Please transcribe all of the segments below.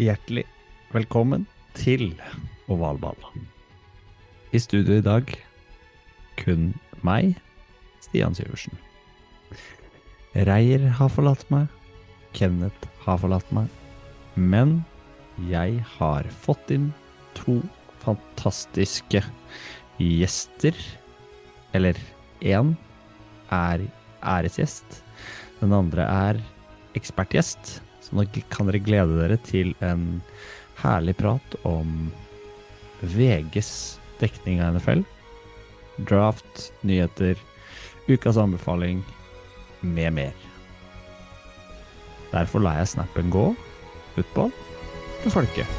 Hjertelig velkommen til ovalball. I studio i dag kun meg, Stian Syversen. Reier har forlatt meg, Kenneth har forlatt meg, men jeg har fått inn to fantastiske gjester. Eller én er æresgjest, den andre er ekspertgjest. Så nå kan dere glede dere til en herlig prat om VGs dekning av NFL, draft, nyheter, ukas anbefaling, med mer. Derfor lar jeg snappen gå, football, til folket.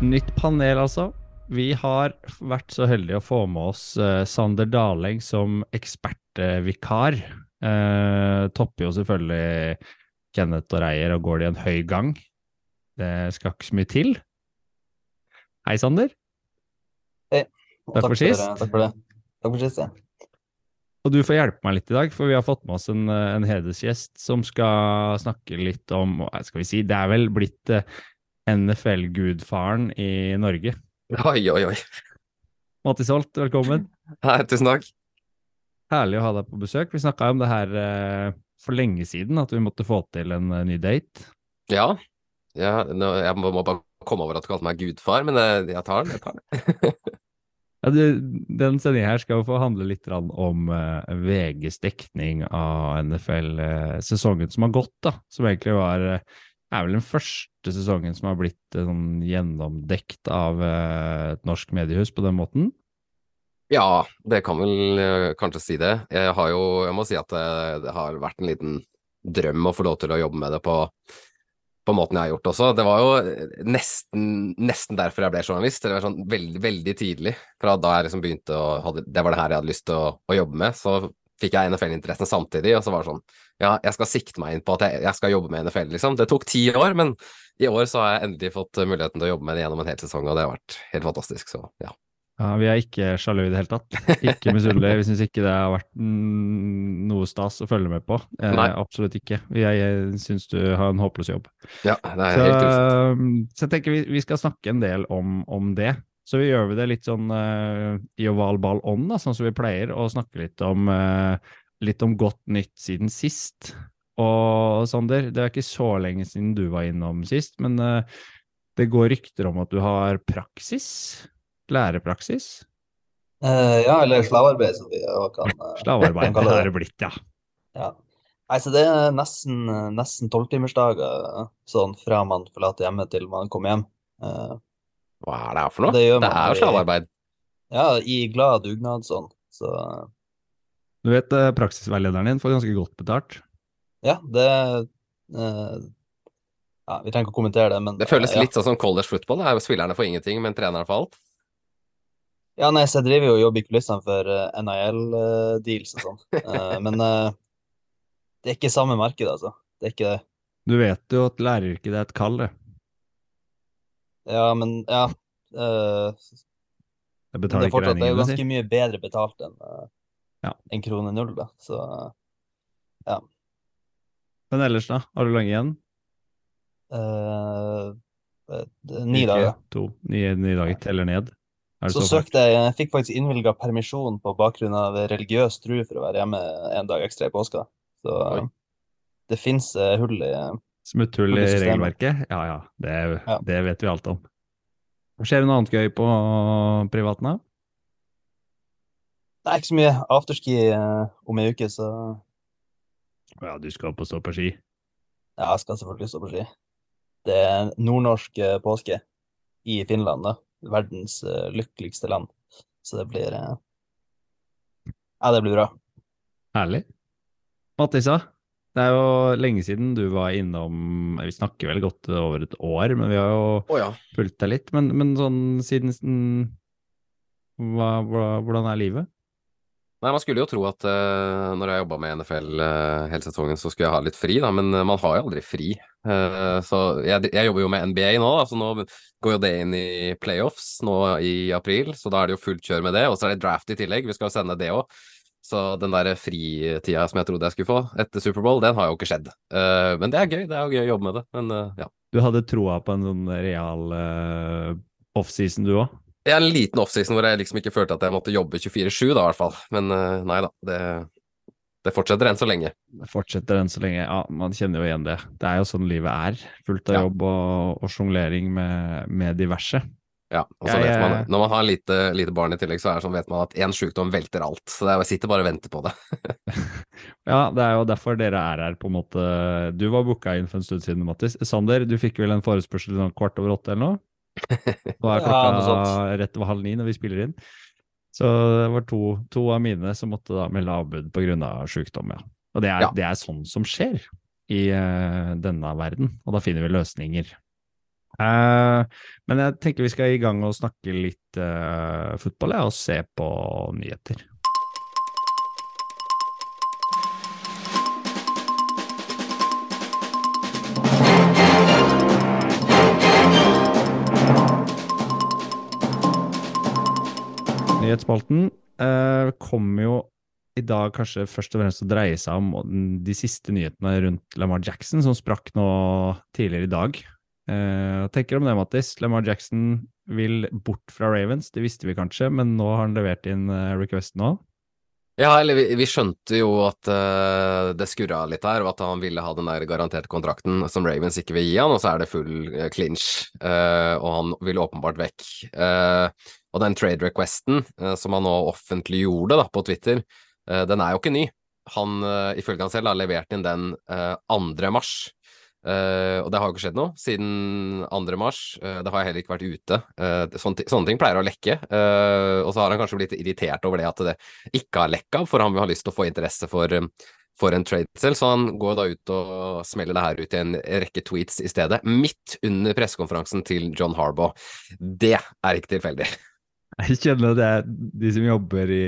Nytt panel, altså. Vi har vært så heldige å få med oss uh, Sander Daleng som ekspertvikar. Uh, topper jo selvfølgelig Kenneth og Reier og går det i en høy gang. Det skal ikke så mye til. Hei, Sander. Hei. Takk for sist. Takk for det. Takk for sist, ja. Og du får hjelpe meg litt i dag, for vi har fått med oss en, eh, en hedersgjest som skal snakke litt om Skal vi si, det er vel blitt NFL-gudfaren i Norge. Oi, oi, oi. Mattis Holt, velkommen. Hei, tusen takk. Herlig å ha deg på besøk. Vi snakka om det her eh, for lenge siden, at vi måtte få til en eh, ny date. Ja, ja jeg må, bare komme over at du kalte meg gudfar, men jeg, jeg tar den. Jeg tar den. Ja, du, den sendinga her skal jo få handle litt om eh, VGs dekning av NFL-sesongen som har gått, da. Som egentlig var eh, er vel den første sesongen som har blitt eh, sånn gjennomdekt av eh, et norsk mediehus på den måten. ja, det kan vel eh, kanskje si det. Jeg har jo, jeg må si at det, det har vært en liten drøm å få lov til å jobbe med det på, på måten jeg har gjort også. Det var jo nesten, nesten derfor jeg ble journalist. Det var sånn veldig, veldig tidlig. Fra da jeg liksom begynte å hadde, Det var det her jeg hadde lyst til å, å jobbe med. Så fikk jeg NFL-interessen samtidig, og så var det sånn Ja, jeg skal sikte meg inn på at jeg, jeg skal jobbe med NFL, liksom. Det tok ti år, men i år så har jeg endelig fått muligheten til å jobbe med det gjennom en hel sesong, og det har vært helt fantastisk, så ja. Ja, Vi er ikke sjalu i det hele tatt. Ikke misunnelige. Vi syns ikke det har vært noe stas å følge med på. Eh, Nei. absolutt ikke. Jeg, jeg syns du har en håpløs jobb. Ja, det er Så, helt så jeg tenker vi, vi skal snakke en del om, om det. Så vi gjør vi det litt sånn uh, i oval ball on, da, sånn som vi pleier, og snakke litt om, uh, litt om godt nytt siden sist. Og Sander, det er ikke så lenge siden du var innom sist, men uh, det går rykter om at du har praksis? Lærepraksis? Ja, eller slavearbeid, som vi kan Slavearbeid kan det har det blitt, ja. Ja. Nei, så det er nesten tolvtimersdager sånn fra man forlater hjemmet til man kommer hjem. Eh, Hva er det her for noe? det Det, er jo slavearbeid. ja, i glad dugnad sånn. Så Du vet, eh, praksisveilederen din får ganske godt betalt. ja, det eh, Ja, vi trenger ikke å kommentere det, men Det føles litt ja. sånn som college football. Er jo spillerne for ingenting, men treneren for alt. Ja, nei, så jeg driver jo og jobber i kulissene for uh, NIL-deals og sånn. Eh, men eh, det er ikke samme marked, altså. Det er ikke det. Du vet jo at læreryrket er et kall, det. Ja, men ja. Uh, det betaler er ikke fortsatt det er jo ganske mye bedre betalt enn uh, Ja. en krone null, da. Så Men ellers, da? Har du lange igjen? Uh, ni Uke, dager. To. Ni, ni dager teller ned. Det Så så søkte jeg Jeg fikk faktisk innvilga permisjon på bakgrunn av religiøs tru for å være hjemme en dag ekstra i påska. Så Oi. det fins hull i Smutthull i regelverket? Ja ja, det, Ja. det vet vi alt om. Skjer det noe annet gøy på privaten, da? Det er ikke så mye afterski eh, om ei uke, så Ja, du skal opp og stå på ski. ja, jeg skal selvfølgelig stå på ski. Det er nordnorsk eh, påske. i Finland, da. Verdens eh, lykkeligste land. Så det blir eh, Ja, det blir bra. Herlig. Mattisa, det er jo lenge siden du var innom Vi snakker vel godt over et år, men vi har jo oh, ja. fulgt deg litt. Men, men sånn siden hva, hva, Hvordan er livet? Nei, man skulle jo tro at uh, når jeg jobba med NFL uh, hele sesongen, så skulle jeg ha litt fri, da, men man har jo aldri fri. Uh, så jeg, jeg jobber jo med NBA nå, da, så nå går jo det inn i playoffs nå i april, så da er det jo fullt kjør med det. Og så er det draft i tillegg, vi skal jo sende det òg. Så den der fritida som jeg trodde jeg skulle få etter Superbowl, den har jo ikke skjedd. Uh, men det er gøy, det er jo gøy å jobbe med det. Men uh, ja. Du hadde troa på en sånn real uh, offseason, du òg? Ja, en liten offseason hvor jeg liksom ikke følte at jeg måtte jobbe 24-7, da i hvert fall. Men uh, nei da, det, det fortsetter enn så lenge. Det fortsetter enn så lenge. Ja, man kjenner jo igjen det. Det er jo sånn livet er. Fullt av Ja. jobb og, og sjonglering med, med diverse. Ja, og så Jeg- vet man, Når man har lite, lite barn i tillegg, så er det sånn, vet man at én sykdom velter alt. Så det er, jeg sitter bare og venter på det. Ja, det er jo derfor dere er her, på en måte. Du var booka inn for en stund siden, Mattis. Sander, du fikk vel en forespørsel sånn kvart over åtte eller noe? Nå er klokka ja, rett over halv ni når vi spiller inn. Så det var to, to av mine som måtte da melde avbud pga. sykdom, ja. Og det er, Ja. det er sånn som skjer i uh, denne verden, og da finner vi løsninger. Eh, men jeg tenker vi skal i gang og snakke litt uh, fotball, og se på nyheter. Nyhetsspalten uh, kommer jo i dag kanskje først og fremst å dreie seg om de siste nyhetene rundt Lamar Jackson, som sprakk nå tidligere i dag. Eh, hva tenker du om det, Mattis? Lamar Jackson vil bort fra Ravens, det visste vi kanskje, men nå har han levert inn eh, requesten òg. Ja, eller vi, vi skjønte jo at uh, det skurra litt her, og at han ville ha den der garanterte kontrakten som Ravens ikke vil gi han, og så er det full uh, clinch, uh, og han vil åpenbart vekk. Eh, og den trade requesten eh, som han nå offentliggjorde da, på Twitter, eh, den er jo ikke ny. Han, eh, ifølge han selv, har levert inn den eh, 2. mars. Eh, og det har jo ikke skjedd noe siden 2. mars. Uh, det har jeg heller ikke vært ute. Uh, sånne, sånne ting pleier å lekke. Og så har han kanskje blitt irritert over det at det ikke har lekka, for han vil ha lyst til å få interesse for, for en trade selv. Så han går da ut og smeller det her ut i en rekke tweets i stedet, midt under pressekonferansen til John Harbaugh. Det er ikke tilfeldig. Jeg kjenner det er de som jobber i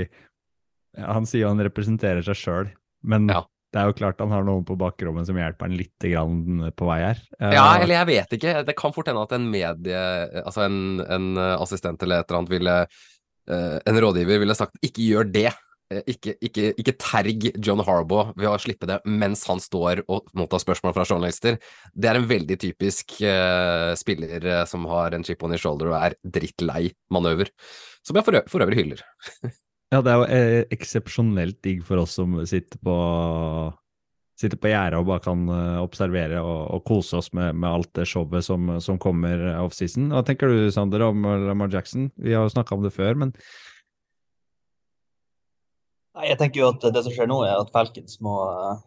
Han sier han representerer seg sjøl, men Ja. Det er jo klart han har noen på bakrommet som hjelper han litt grann på vei her. Eh, Ja, eller jeg vet ikke. Det kan fort hende at en medie, altså en, en eh, assistent eller et eller annet ville eh, En rådgiver ville sagt ikke gjør det. Eh, Ikke, ikke, ikke terg John Harbaugh ved å slippe det mens han står og mottar spørsmål fra journalister. Det er en veldig typisk uh, spiller eh, som har en chip on his shoulder og er drittlei manøver. Som jeg for, for øvrig hyller. Ja, det er jo eh, eksepsjonelt digg for oss som sitter på Sitter på gjerdet og bare kan eh, observere og, og kose oss med, med alt det showet som, som kommer offseason. Hva tenker du, Sander, om Lamar Jackson? Vi har jo snakka om det før, men Nei, jeg tenker jo at det som skjer nå, er at Falcons må eh,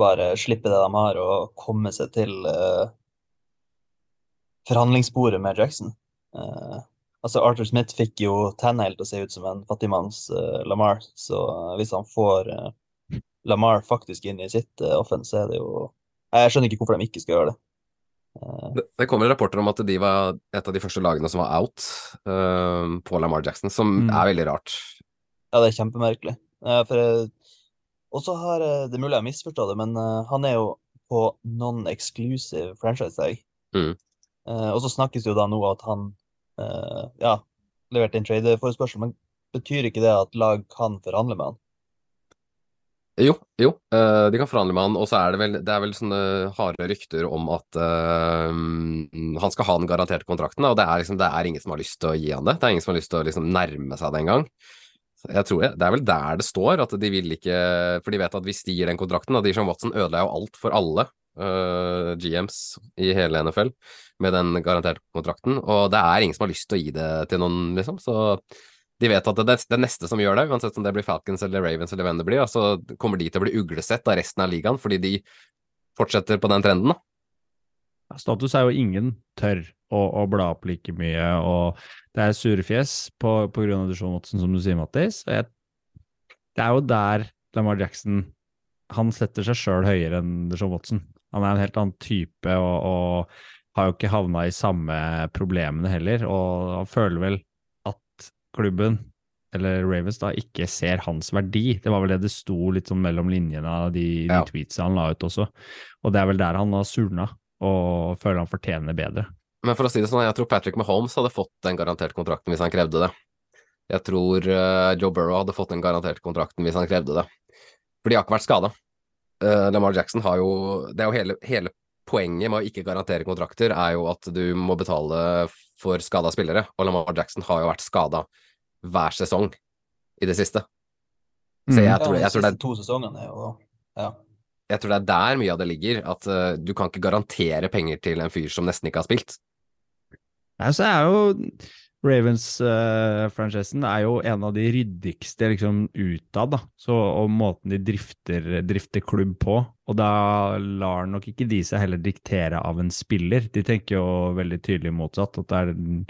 bare slippe det de har, og komme seg til uh, forhandlingsbordet med Jackson. Eh, altså, Arthur Smith fikk jo Tannehill til å se ut som en fattigmanns uh, Lamar, så uh, hvis han får uh, Lamar faktisk inn i sitt uh, offense, er det jo Jeg skjønner ikke hvorfor de ikke skal gjøre det. Eh, Det, det kommer rapporter om at de var et av de første lagene som var out eh, på Lamar Jackson, som Mm. er veldig rart. Ja, det er kjempemerkelig. Eh, for Og så har eh, Det er mulig jeg har misforstått det, men eh, han er jo på non-exclusive franchise-dag. Mm. Eh, og så snakkes det jo da nå at han eh, ja, levert inn tradeforespørsel, men betyr ikke det at lag kan forhandle med han? Jo, jo, eh, de kan forhandle med han, og så er det vel, det er vel sånne harde rykter om at uh, han skal ha den garanterte kontrakten, og det er liksom, det er ingen som har lyst til å gi han det. Det er ingen som har lyst til å liksom nærme seg det engang. Jeg tror, det er vel der det står, at de vil ikke For de vet at hvis de gir den kontrakten de Dijon Watson ødela jo alt for alle uh, GMs i hele NFL med den garanterte kontrakten, og det er ingen som har lyst til å gi det til noen, liksom. Så de vet at det, det neste som gjør det, uansett om det blir Falcons eller Ravens eller hvem det blir, så kommer de til å bli uglesett av resten av ligaen, fordi de fortsetter på den trenden. da. status er jo ingen tør å, å bla opp like mye, og det er surefjes på, på grunn av Deshaun Watson, som du sier, Mattis. Og jeg, det er jo der Lamar Jackson Han setter seg sjøl høyere enn Deshaun Watson. Han er en helt annen type og, og har jo ikke havna i samme problemene heller, og han føler vel at klubben eller Ravens da ikke ser hans verdi. Det var vel det det sto litt sånn mellom linjene av de, de Ja. tweetsa han la ut også. Og det er vel der han har surna og føler han fortjener bedre. Men for å si det sånn, jeg tror Patrick Mahomes hadde fått den garanterte kontrakten hvis han krevde det. Jeg tror eh, Joe Burrow hadde fått den garanterte kontrakten hvis han krevde det. For de har ikke vært skada. Lamar Jackson har jo Det er jo hele, hele poenget med å ikke garantere kontrakter, er jo at du må betale for skada spillere. Og Lamar Jackson har jo vært skada hver sesong i det siste. Så jeg Ja, tror, jeg tror det er to sesongene og, Ja. jeg tror det er der mye av det ligger. At uh, du kan ikke garantere penger til en fyr som nesten ikke har spilt. Nei, så er jo Ravens-franchisen er jo en av de ryddigste liksom utad, da. Så, og måten de drifter, drifter klubb på. Og da lar nok ikke de seg heller diktere av en spiller. De tenker jo veldig tydelig motsatt, at det er den-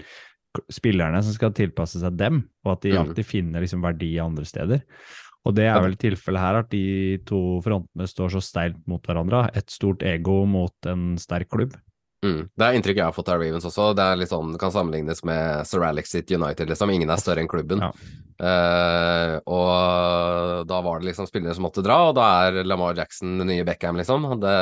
spillerne som skal tilpasse seg dem, og at de Mm. alltid finner liksom verdi andre steder. Og det er vel tilfellet her, at de to frontene står så steilt mot hverandre. Et stort ego mot en sterk klubb. Mm. Det er inntrykket jeg har fått av Ravens også. Det er litt sånn, kan sammenlignes med Sir Alex sitt United, liksom. Ingen er større enn klubben. Ja. Uh, og da var det liksom spillere som måtte dra, og da er Lamar Jackson den nye Beckham, liksom. Det,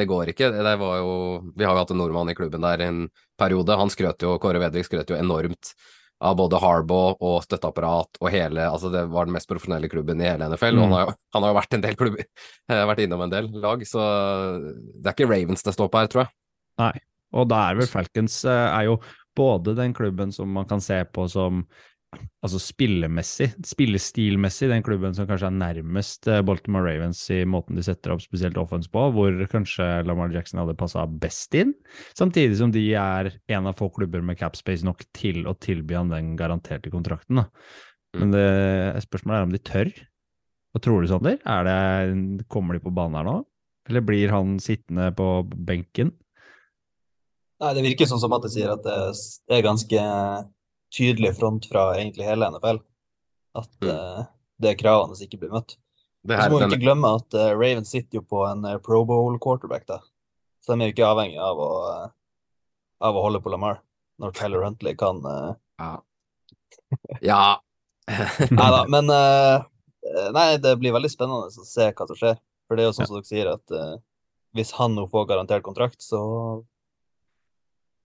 det går ikke. Det var jo Vi har jo hatt en nordmann i klubben der en periode. Han skrøt jo, Kåre Vedvik skrøt jo enormt av både Harbaugh og støtteapparat og hele Altså, det var den mest profesjonelle klubben i hele NFL, og han har, jo, han har jo vært en del klubber, vært innom en del lag, så det er ikke Ravens det står på her, tror jeg. Nei, og da er vel Falcons eh, er jo både den klubben som man kan se på som altså spillemessig, spillestilmessig, den klubben som kanskje er nærmest eh, Baltimore Ravens i måten de setter opp spesielt offense på, hvor kanskje Lamar Jackson hadde passa best inn, samtidig som de er en av få klubber med capspace nok til å tilby han den garanterte kontrakten. Da. Men det, spørsmålet er om de tør. Hva tror du, Sander? Er det, kommer de på banen her nå? Eller blir han sittende på benken? Nei, det virker sånn som Matte sier, at det, er ganske tydelig front fra egentlig hele NFL. At Mm. uh, det kravene som ikke blir møtt. Så må vi denne- ikke glemme at uh, Ravens sitter jo på en uh, Pro Bowl quarterback, da. Så de er jo ikke avhengig av å, eh, av å holde på Lamar når Tyler Huntley kan. Ja. ja. Nei da, men eh, Nei, det blir veldig spennende å se hva som skjer. For det er jo sånn som dere sier, at eh, hvis han nå får garantert kontrakt, så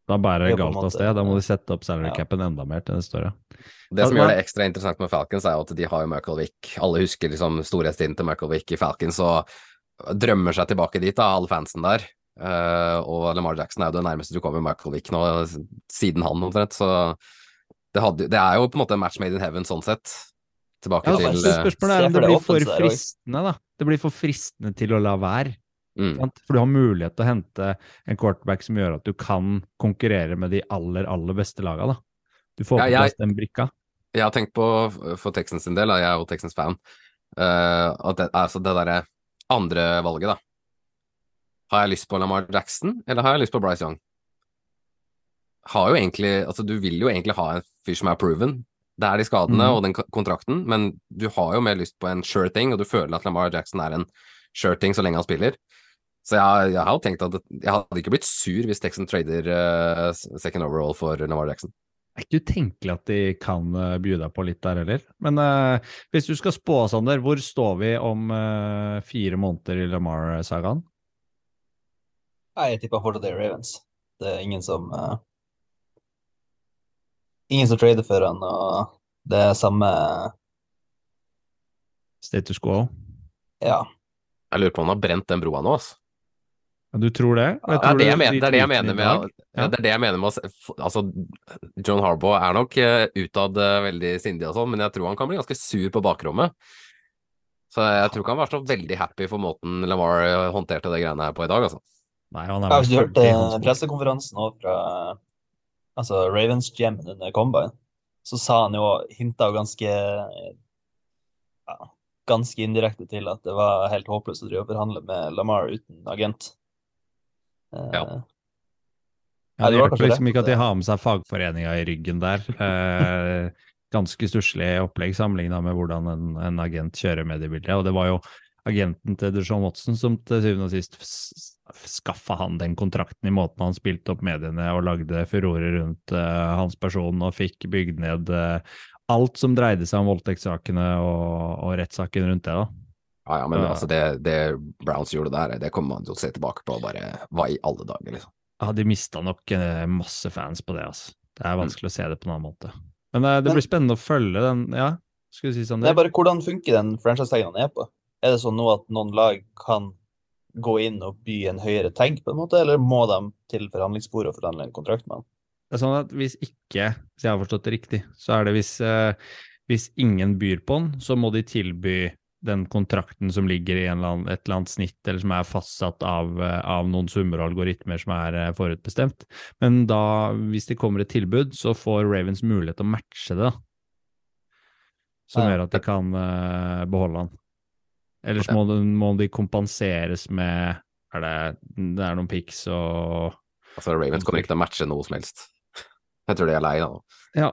Da bærer Det galt av sted. Da må de sette opp salary capen enda mer til neste år. ja. Det som gjør det ekstra interessant med Falcons, er jo at de har jo Michael Wick. Alle husker liksom storhetstiden til Michael Wick i Falcons og drømmer seg tilbake dit, da, alle fansen der. Eh, og Lamar Jackson er jo det nærmeste du kommer Michael Wick nå, siden han omtrent. Så det, hadde, det er jo på en måte en match made in heaven sånn sett. Tilbake Ja, til eh, spørsmålet er om det blir for fristende, da. Det blir for fristende til å la være. Mm. For du har mulighet til å hente en quarterback som gjør at du kan konkurrere med de aller, aller beste laga, da. Du får Ja, på jeg- plass den brikka. Jeg har tenkt på, for Texans sin del, jeg er jo Texans-fan, uh, at det, altså det derre andre valget, da. Har jeg lyst på Lamar Jackson, eller har jeg lyst på Bryce Young? Har jo egentlig Altså, du vil jo egentlig ha en fyr som er proven. Det er de skadene mm. og den kontrakten, men du har jo mer lyst på en sure thing, og du føler at Lamar Jackson er en sure thing så lenge han spiller. Så jeg, jeg har jo tenkt at jeg hadde ikke blitt sur hvis Texan trader uh, second overall for Lamar Jackson. Det er ikke utenkelig at de kan uh, by deg på litt der heller. Men uh, hvis du skal spå, Sander, hvor står vi om uh, fire måneder i Lamar-sagaen? Jeg tipper fortsatt det er Ravens. Det er ingen som Ingen som trader for han, og det er samme Status quo? Ja. Jeg lurer på om han har brent den broa nå, altså. Du tror det? Og Det er det, jeg mener, det er det jeg mener med Ja. ja, Det er det jeg mener med Altså, John Harbaugh er nok eh, utad eh, veldig sindig og sånn, men jeg tror han kan bli ganske sur på bakrommet. Så jeg tror ikke han var så veldig happy for måten Lamar eh, håndterte det greiene her på i dag, altså. Nei, han er Ja, hvis du hørte pressekonferansen også fra altså Ravens Gem under Combine, så sa han jo hinta ganske ja, ganske indirekte til at det var helt håpløst å drive og forhandle med Lamar uten agent. Eh, Ja. Ja, det hjelper liksom ikke at de har med seg fagforeninga i ryggen der. Eh, ganske stusslig opplegg sammenligna med hvordan en, en agent kjører mediebildet. Og det var jo agenten til Deshaun Watson som til syvende og sist skaffa han den kontrakten i måten han spilte opp mediene og lagde furore rundt eh, hans person og fikk bygd ned eh, alt som dreide seg om voldtektssakene og, og rettssaken rundt det. da. Ja, ja, men Ja. altså, det, det Browns gjorde der, det kommer man til å se tilbake på og bare Hva i alle dager, liksom? Ja, de mista nok eh, masse fans på det, altså. Det er Mm. vanskelig å se det på en annen måte. Men eh, det Men- blir spennende å følge den, ja? Skulle du si sånn Det er bare hvordan funker den franchise-taggen han er på? Er det sånn nå at noen lag kan gå inn og by en høyere tank, på en måte, eller må de til forhandlingsbordet og forhandle en kontrakt med han? Det er sånn at hvis ikke, hvis jeg har forstått det riktig, så er det hvis, eh, hvis ingen byr på den, så må de tilby den kontrakten som ligger i en eller annen, et eller annet snitt, eller som er fastsatt av, eh, av noen summer og algoritmer som er eh, forutbestemt. Men da, hvis det kommer et tilbud, så får Ravens mulighet til å matche det, da. Som Ja. gjør at de kan uh, beholde han. Ellers må, de- må de kompenseres med er det, det er noen pics og Altså, Ravens kommer ikke til å matche noe som helst. Jeg tror de er lei da nå. Ja.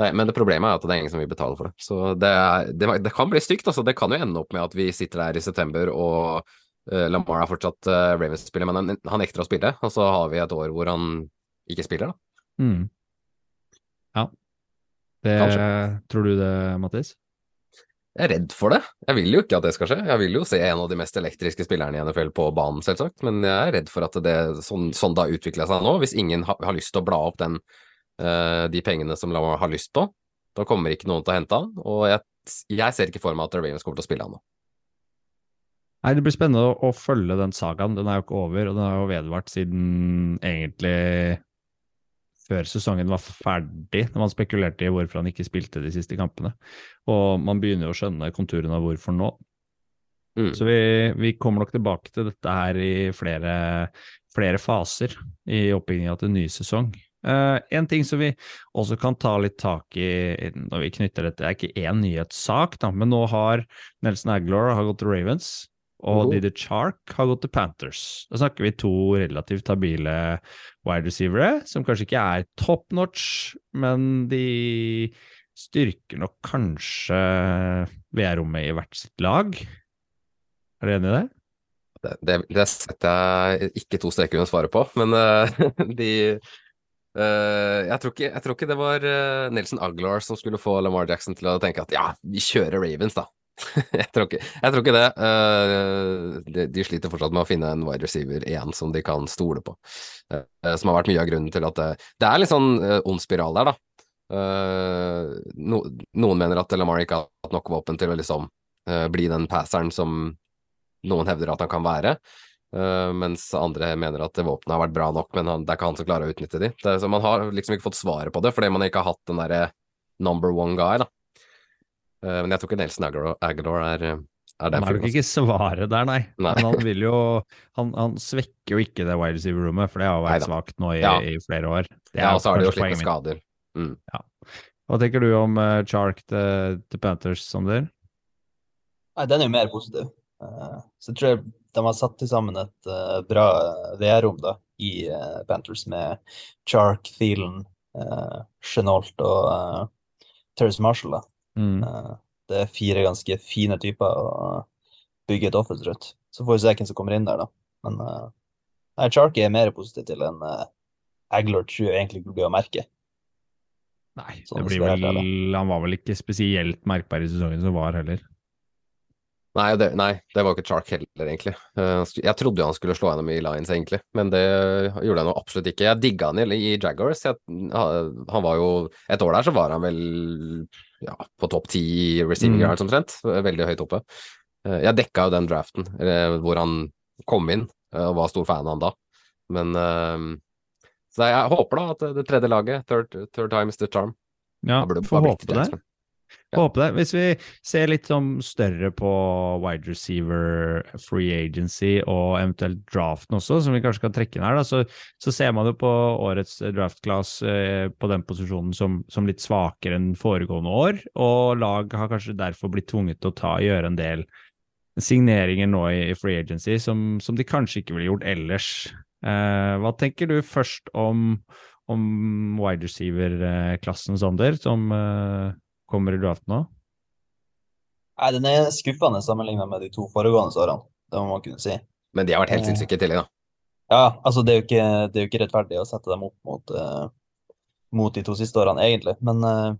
Nei, men det problemet er at det er ingen som vil betale for det. Så det, er, det, det kan bli stygt. Altså. Det kan jo ende opp med at vi sitter der i september og uh, Lamar er fortsatt uh, Ravens-spiller, men han, han nekter å spille. Og så har vi et år hvor han ikke spiller, da. Mm. Ja. Det, tror du det, Mattis? Jeg er redd for det. Jeg vil jo ikke at det skal skje. Jeg vil jo se en av de mest elektriske spillerne i NFL på banen, selvsagt. Men jeg er redd for at det sånn, sånn det har utvikla seg nå, hvis ingen har, har lyst til å bla opp den, eh, de pengene som Lamar har lyst på, da kommer ikke noen til å hente han. Og jeg, jeg ser ikke for meg at Ravens kommer til å spille han nå. Nei, Det blir spennende å, følge den sagaen. Den er jo ikke over, og den har jo vedvart siden egentlig før sesongen var ferdig, når man spekulerte i hvorfor han ikke spilte de siste kampene. Og man begynner jo å skjønne konturene av hvorfor nå. Mm. Så vi, vi kommer nok tilbake til dette her i flere, flere faser i oppbygginga til ny sesong. Eh, en ting som vi også kan ta litt tak i når vi knytter dette, er ikke én nyhetssak, da, men nå har Nelson Aguilar har gått til Ravens, og Mhm. Didi Chark har gått til Panthers. Da snakker vi to relativt habile wide receivere, som kanskje ikke er top notch, men de styrker nok kanskje VR-rommet i hvert sitt lag. Er du enig i det? Det, det, det setter jeg ikke to streker under svaret på, men uh, de eh, jeg, tror ikke, jeg tror ikke det var uh, Nelson Aglar som skulle få Lamar Jackson til å tenke at ja, vi kjører Ravens, da. jeg, tror ikke, jeg tror ikke det. Uh, de, de sliter fortsatt med å finne en wide receiver igjen som de kan stole på. Som har vært mye av grunnen til at det, er litt sånn ond spiral der, da. No, noen mener at Lamar ikke har hatt nok våpen til å liksom bli den passeren som noen hevder at han kan være. Eh, mens andre mener at det våpenet har vært bra nok, men han, det er ikke han som klarer å utnytte de. Det, er- så man har liksom ikke fått svaret på det, fordi man ikke har hatt den derre number one guy, da. Eh, men jeg tror ikke Nelson Aguilar, er, er Han den er nok fyren. ikke svaret der, nei. Nei. Men han vil jo Han, han svekker jo ikke det wide receiver-rommet, for det har vært svakt nå i, Ja. i flere år. Det Ja, og så har de jo slitt med poenget mitt. skader. Hva tenker du om uh, Chark til, til Panthers, Sander? Nei, den er jo mer positiv. Uh, så jeg tror jeg de har satt sammen et uh, bra VR-rom da, i uh, Panthers med Chark, Thielen, uh, Chenault og uh, Terrace Marshall. Da. Mm. Uh, det er fire ganske fine typer å bygge et offense rundt. Så får vi se hvem som kommer inn der, da. Men uh, Chark er mer positiv til enn uh, Aglor tror jeg egentlig blir å merke. Nei, Sånn det blir vel, han var vel ikke spesielt merkbar i sesongen som var, heller. Nei det, nei, det var ikke Chark heller, egentlig. Eh, jeg trodde jo han skulle slå gjennom i Lions, egentlig, men det gjorde han jo absolutt ikke. Jeg digga han i, i Jaguars. Jeg, han var jo Et år der så var han vel ja, på topp ti receiving Mm. yards omtrent. Veldig høyt oppe. Eh, Jeg dekka jo den draften hvor han kom inn, eh, og var stor fan av han da. Men Så jeg håper da at det tredje laget, third, third time is the charm Ja, får håpe det. Ja. Håper det. Hvis vi ser litt sånn større på wide receiver, free agency og eventuelt draften også, som vi kanskje kan trekke inn her, da, så, så ser man jo på årets draft-class eh, på den posisjonen som, som litt svakere enn foregående år, og lag har kanskje derfor blitt tvunget til å ta, gjøre en del signeringer nå i, i free agency som, som de kanskje ikke ville gjort ellers. Eh, hva tenker du først om, om wide receiver-klassen, Sander, som eh, kommer i draften nå? Nei, den er skuffende sammenligna med de to foregående årene, det må man kunne si. Men de har vært helt Eh. sinnssyke i tillegg, da. Ja, altså det er jo ikke, det er jo ikke rettferdig å sette dem opp mot, uh, mot de to siste årene, egentlig. Men uh,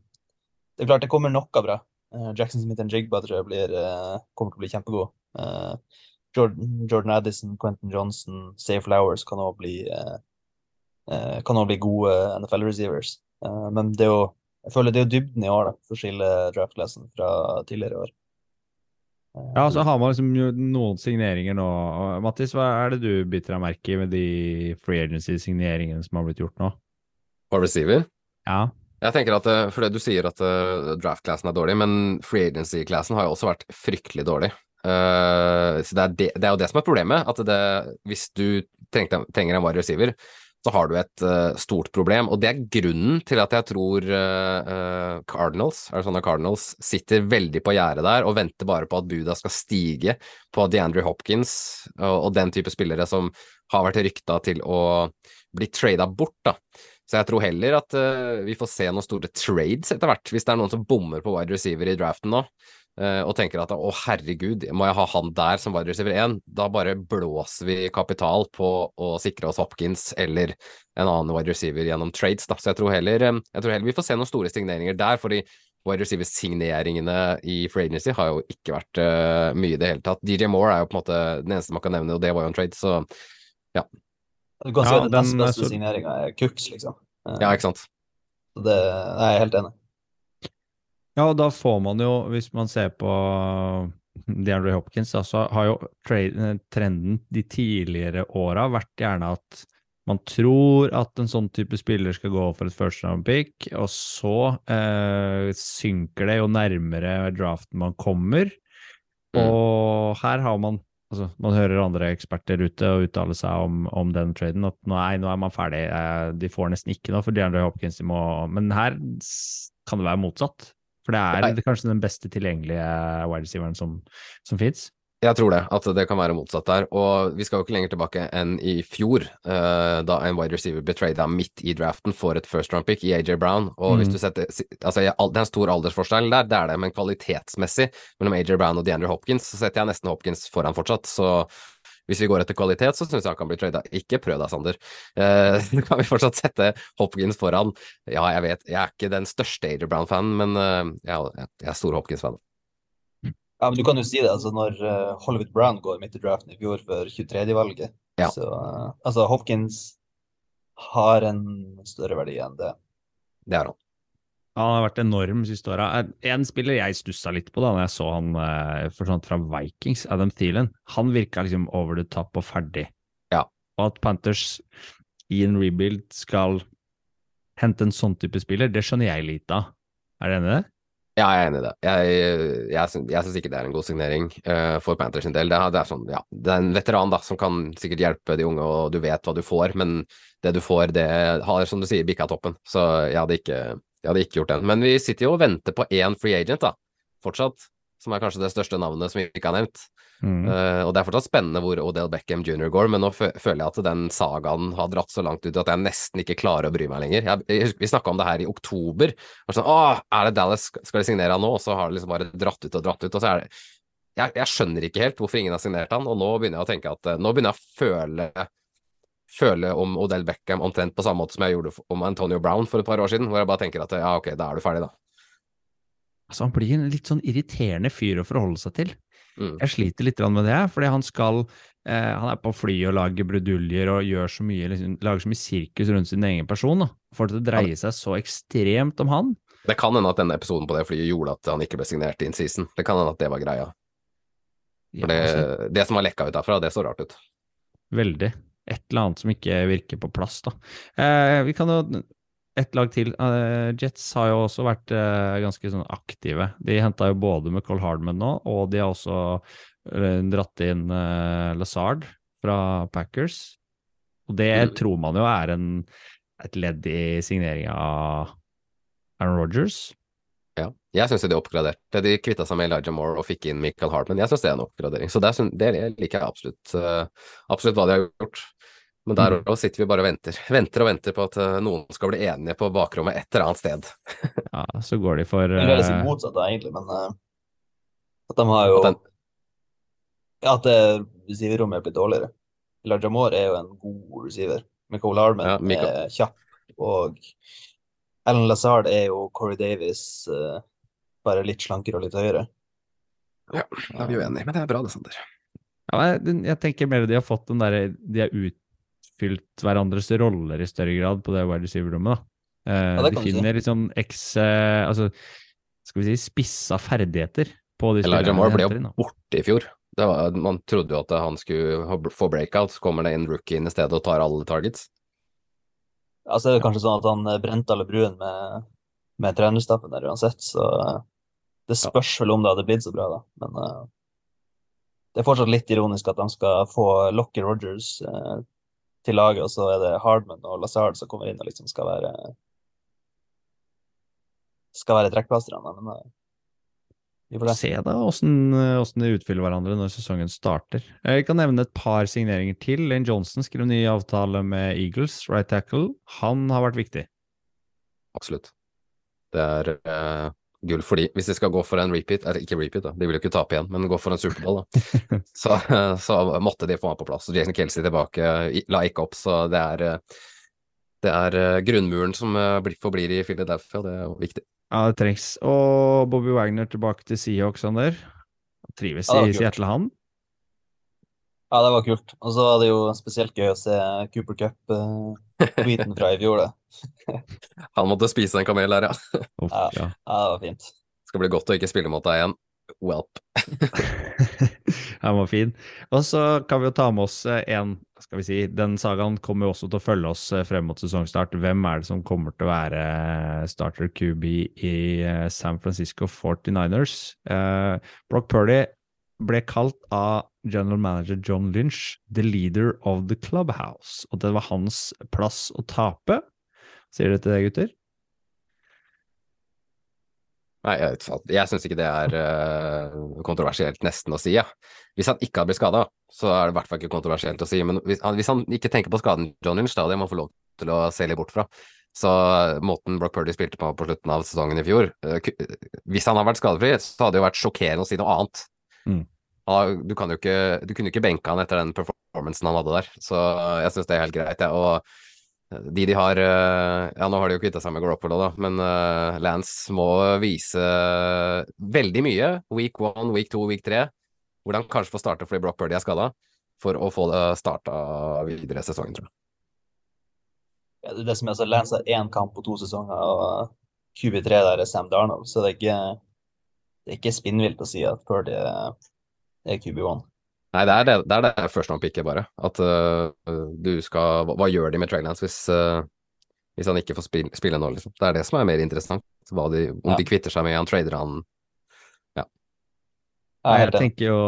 det er klart det kommer noe bra. Uh, Jackson Smith og Jigba tror jeg blir, kommer til å bli kjempegod. Jordan, Jordan Addison, Quentin Johnson, Safe Flowers kan òg bli, bli gode NFL-receivers. Eh, men det er jo jeg føler det er dybden i år da, for å skille draft-klassen fra tidligere år. Eh, Ja, så har man liksom noen signeringer nå. Mattis, hva er det du biter deg merke i med de free agency-signeringene som har blitt gjort nå? På receiver. Ja. Jeg tenker at, eh, for det Du sier at uh, draft-classen er dårlig, men free agency-classen har jo også vært fryktelig dårlig. Eh, så det er, det, det er jo det som er problemet. At det, hvis du trenger, trenger en wide receiver, så har du et uh, stort problem. Og det er grunnen til at jeg tror eh, Cardinals Arizona Cardinals sitter veldig på gjerdet der og venter bare på at buda skal stige på DeAndre Hopkins og, og den type spillere som har vært rykta til å bli trada bort. da. Så jeg tror heller at uh, vi får se noen store trades etter hvert, hvis det er noen som bommer på wide receiver i draften nå. Eh, og tenker at å herregud, må jeg ha han der som wide receiver 1? Da bare blåser vi kapital på å sikre oss Hopkins eller en annen wide receiver gjennom trades. Da. Så jeg tror, heller, eh, jeg tror heller vi får se noen store signeringer der, fordi wide receiver-signeringene i free agency har jo ikke vært uh, mye i det hele tatt. DJ Moore er jo på en måte den eneste man kan nevne, og det var jo en trade, så Du kan si Ja, at den den beste så- signeringa er Cooks, liksom. Eh, ja, ikke sant. Det jeg er jeg helt enig. Ja, og da får man jo, hvis man ser på DeAndre Hopkins, da, så har jo eh, trenden de tidligere åra vært gjerne at man tror at en sånn type spiller skal gå for et first round pick, og så eh, synker det jo nærmere draften man kommer. Mm. Og her har man Altså, man hører andre eksperter ute og uttale seg om, om den traden, at nei, nå er man ferdig, eh, de får nesten ikke noe for DeAndre Hopkins, de må Men her kan det være motsatt. For det er, Nei. det kanskje den beste tilgjengelige wide receiveren som, som fins. Jeg tror det, at det kan være motsatt der. Og vi skal jo ikke lenger tilbake enn i fjor, eh, da en wide receiver ble trada midt i draften for et first round pick i AJ Brown. Og hvis Mhm. du setter Altså, det er en stor aldersforskjell der, det er det, men kvalitetsmessig mellom AJ Brown og DeAndre Hopkins, så setter jeg nesten Hopkins foran fortsatt. Så hvis vi går etter kvalitet, så syns jeg han kan bli trada. Ikke prøv deg, Sander. Eh, Så kan vi fortsatt sette Hopkins foran. Ja, jeg vet, jeg er ikke den største Ager Brown-fanen, men eh, jeg, jeg er stor Hopkins-fan. Ja, men du kan jo si det, altså når uh, Hollywood Brown går midt i draften i fjor for 23.-valget, Ja. så uh, altså Hopkins har en større verdi enn det. Det er han. Han har vært enorm siste åra. En spiller jeg stussa litt på da når jeg så han eh, forsvant fra Vikings, Adam Thielen, han virka liksom over the top og ferdig. Ja. Og at Panthers i en rebuild skal hente en sånn type spiller, det skjønner jeg lite av. Er du enig i det? Ja, jeg er enig i det. Jeg, jeg, syns, jeg syns ikke det er en god signering uh, for Panthers sin del. Det er, det er sånn, ja, det er en veteran da, som kan sikkert hjelpe de unge, og du vet hva du får, men det du får, det har, som du sier, bikka toppen. Så jeg hadde ikke, jeg hadde ikke gjort den. Men vi sitter jo og venter på én free agent, da, fortsatt. Som er kanskje det største navnet som vi ikke har nevnt. Mm. Uh, og det er fortsatt spennende hvor Odell Beckham jr. går, men nå føler jeg at den sagaen har dratt så langt ut at jeg nesten ikke klarer å bry meg lenger. Jeg, jeg Vi snakka om det her i oktober. Og sånn, Åh, er det Dallas, skal de signere han nå? Og så har det liksom bare dratt ut og dratt ut. Og så er det jeg, jeg skjønner ikke helt hvorfor ingen har signert han, og nå begynner jeg å tenke at eh, nå begynner jeg å føle føle om Odell Beckham omtrent på samme måte som jeg gjorde om Antonio Brown for et par år siden, hvor jeg bare tenker at ja, ok, da er du ferdig, da. Altså, han blir en litt sånn irriterende fyr å forholde seg til. Mm. Jeg sliter litt med det, fordi han skal eh, Han er på fly og lager bruduljer og gjør så mye, liksom, lager så mye sirkus rundt sin egen person. Da. Får det til å dreie seg så ekstremt om han. Det kan hende at denne episoden på det flyet gjorde at han ikke ble signert in season. Det kan hende at det var greia. For det, altså, det som har lekka ut derfra, det så rart ut. veldig. Et eller annet som ikke virker på plass, da. Eh, vi kan jo et lag til. Eh, Jets har jo også vært eh, ganske sånn aktive. De henta jo både McCall Hardman nå, og de har også eh, dratt inn Lazard fra Packers. Og det Mm. tror man jo er en, et ledd i signeringa av Aaron Rodgers. Ja. Jeg syns de oppgraderte. De kvitta seg med Elijah Moore og fikk inn Michael Hartman. Jeg syns det er en oppgradering. Så det, er, det liker jeg absolutt, eh, absolutt hva de har gjort. Men der òg sitter vi bare og venter. Venter og venter på at eh, noen skal bli enige på bakrommet et eller annet sted. Ja, så går de for uh... det er eh, motsatt, da, egentlig, men uh, at de har jo At den, Ja, at det receiverrommet er blitt dårligere. Elijah Moore er jo en god receiver. Michael Harman Ja, Michael- er kjapp, og Alan Lazard er jo Corey Davis, eh, bare litt slankere og litt høyere. ja, da er vi uenige, men det er bra det, Sander. Ja, jeg, jeg tenker mer de har fått den derre De har utfylt hverandres roller i større grad på det wide receiver-rommet, da. Eh, Ja, de finner litt sånn X Eh, altså, skal vi si spissa ferdigheter på de Elijah Moore ble jo borte i fjor. Det var, man trodde jo at han skulle få breakout, så kommer det inn rookie inn i stedet og tar alle targets. Ja, så er det kanskje sånn at han eh, brente alle bruene med, med trenerstaffen der uansett, så eh, det spørs vel om det hadde blitt så bra, da. Men uh, det er fortsatt litt ironisk at de skal få Locker Rogers uh, til laget, og så er det Hardman og Lazard som kommer inn og liksom skal være skal være trekkplasterne. Men eh, vi får se. Da åssen de utfyller hverandre når sesongen starter. Jeg kan nevne et par signeringer til. Lane Johnson skrev ny avtale med Eagles, right tackle. Han har vært viktig. Absolutt. Det er uh, gull for de. Hvis de skal gå for en repeat, eller ikke repeat, da, de vil jo ikke tape igjen, men gå for en Superbowl, da, så, så måtte de få han på plass. Jason Kelsey tilbake, la ikke opp, så det er uh, det er eh, grunnmuren som eh, forblir i Philadelphia, og det er viktig. Ja, det trengs. Og Bobby Wagner tilbake til Seahawks, han der. Trives Ja, i. Seattle, han. Ja, det var kult. Og så var det jo spesielt gøy å se Cooper Cup-tweeten fra i fjor, det. Han måtte spise en kamel her, ja. Uff, Ja. ja. Ja, det var fint. Skal bli godt å ikke spille mot deg igjen. Welp. Den var fin. Og så kan vi jo ta med oss eh, en skal vi si, Den sagaen kommer jo også til å følge oss eh, frem mot sesongstart. Hvem er det som kommer til å være eh, starter QB i San Francisco 49ers? Eh, Brock Purdy ble kalt av general manager John Lynch the leader of the clubhouse, og det var hans plass å tape. Sier dere til det, gutter? Nei, jeg, vet jeg syns ikke det er eh, kontroversielt nesten å si, ja. Hvis han ikke hadde blitt skada, så er det i hvert fall ikke kontroversielt å si. Men hvis han, hvis han ikke tenker på skaden John Lynch, da, det må han få lov til å se litt bort fra. Så eh, måten Brock Purdy spilte på på slutten av sesongen i fjor eh, Hvis han hadde vært skadefri, så hadde det jo vært sjokkerende å si noe annet. Mm. Du, kan jo ikke, du kunne jo ikke benke han etter den performancen han hadde der, så jeg syns det er helt greit, jeg. Og de de har eh, Ja, nå har de jo kvitta seg med Garoppolo, da, men uh, Lance må vise veldig mye, week one, week two, week tre, hvor han kanskje får starte fordi Brock Purdy er skada, for å få det starta videre sesongen, tror jeg. Ja, det som er så Lance har én kamp på to sesonger, og QB3 der er Sam Darnold, så det er ikke, ikke spinnvilt å si at Purdy er QB1. Nei, det er det, det, er det first round picket, bare. At uh, du skal Hva, hva gjør de med Trey hvis, uh, hvis han ikke får spille, spille nå, liksom? Det er det som er mer interessant. Hva de, om Ja. de kvitter seg med han, trader han Ja. Nei, Jeg tenker jo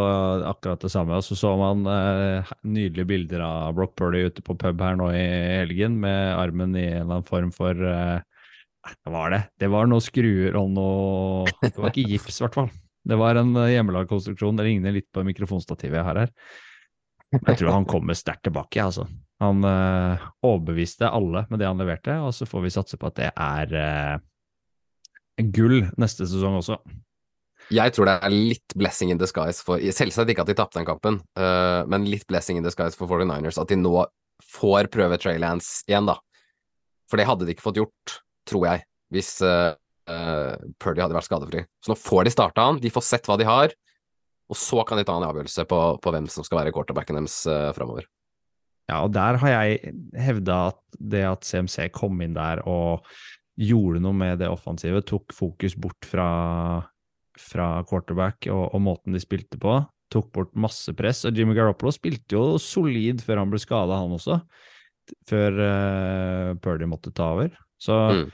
akkurat det samme. Og så så man uh, nydelige bilder av Brock Purdy ute på pub her nå i helgen med armen i en eller annen form for Hva var det? Det var noen skruer og noe Det var ikke gips, i hvert fall. Det var en eh, hjemmelagd konstruksjon. Det ligner litt på mikrofonstativet jeg har her. Jeg tror han kommer sterkt tilbake, jeg, altså. Han eh, overbeviste alle med det han leverte, og så får vi satse på at det er eh, gull neste sesong også. Jeg tror det er litt blessing in disguise for Selvsagt ikke at de tapte den kampen, eh, men litt blessing in disguise for 49ers at de nå får prøve Trey Lance igjen, da. For det hadde de ikke fått gjort, tror jeg, hvis uh, Purdy hadde vært skadefri. Så nå får de starta han, de får sett hva de har, og så kan de ta en avgjørelse på, på hvem som skal være quarterbacken deres uh, framover. Ja, og der har jeg hevda at det at CMC kom inn der og gjorde noe med det offensive, tok fokus bort fra, fra quarterback og, og måten de spilte på, tok bort masse press. Og Jimmy Garoppolo spilte jo solid før han ble skada, han også. Før uh, Purdy måtte ta over. Så Mm.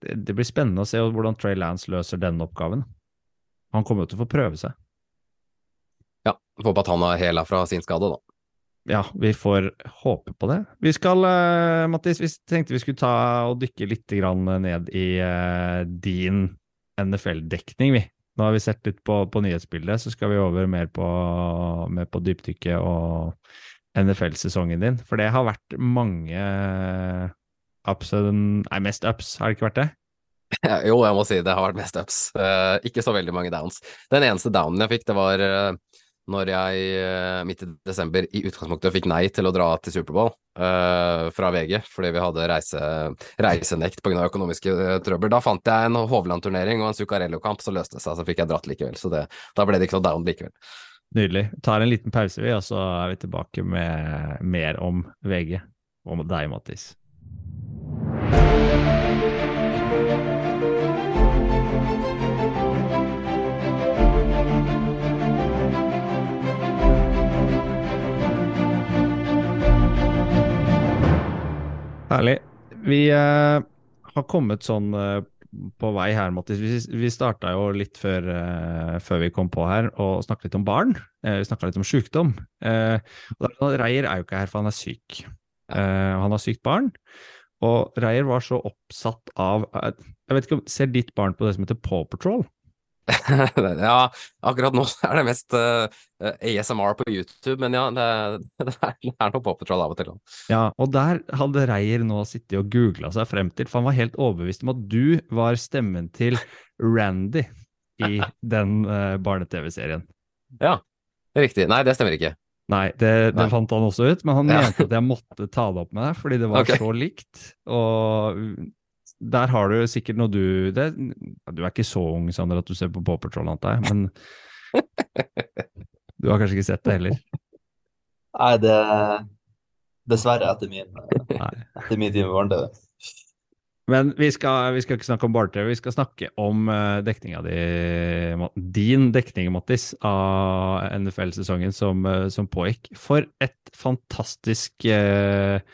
Det, blir spennende å se hvordan Trey Lance løser den oppgaven. Han kommer jo til å få prøve seg. Ja, får håpe at han er hæla fra sin skade, da. Ja, vi får håpe på det. Vi skal, uh, Mattis, vi tenkte vi skulle ta og dykke litt grann ned i uh, din NFL-dekning, vi. Nå har vi sett litt på, på nyhetsbildet, så skal vi over mer på, mer på dypdykket og NFL-sesongen din? For det har vært mange ups and Nei, mest ups, har det ikke vært det? Jo, jeg må si det har vært mest ups. Uh, ikke så veldig mange downs. Den eneste downen jeg fikk, det var uh, når jeg eh, midt i desember i utgangspunktet fikk nei til å dra til Superbowl uh, fra VG fordi vi hadde reise, reisenekt pga. økonomiske uh, trøbbel. Da fant jeg en Hovland-turnering og en Zuccarello-kamp, så løste det seg, så fikk jeg dratt likevel. Så det, da ble det ikke noe down likevel. Nydelig. Tar en liten pause, vi, og så er vi tilbake med mer om VG. Om deg, Mattis. Herlig. Vi eh, har kommet sånn eh, på vei her, Mattis. Vi, vi starta jo litt før, eh, før, vi kom på her og snakket litt om barn. Eh, vi snakka litt om sjukdom. Eh, Reier er jo ikke her, for han er syk. Eh, han har sykt barn. Og Reier var så oppsatt av Jeg vet ikke om Ser ditt barn på det som heter Paw Patrol? ja, akkurat nå er det mest uh, ASMR på YouTube, men ja, det, det, er, det er noe Paw Patrol av og til. Ja, og der hadde Reier nå sittet og googla seg frem til, for han var helt overbevist om at du var stemmen til Randy i den uh, barne-TV-serien. Ja, riktig. Nei, det stemmer ikke. Nei, det, det Nei. fant han også ut, men han ja. mente at jeg måtte ta det opp med deg, fordi det var okay. så likt. Og der har du sikkert noe du det, Du er ikke så ung, Sander, at du ser på Paw Patrol, antar jeg, men du har kanskje ikke sett det heller? Nei, det Dessverre, etter min, etter min time med barne-TV. Men vi skal, vi skal, ikke snakke om barne-TV, vi skal snakke om uh, dekninga di, din dekning, Mattis, av NFL-sesongen som, uh, som, pågikk. For et fantastisk eh,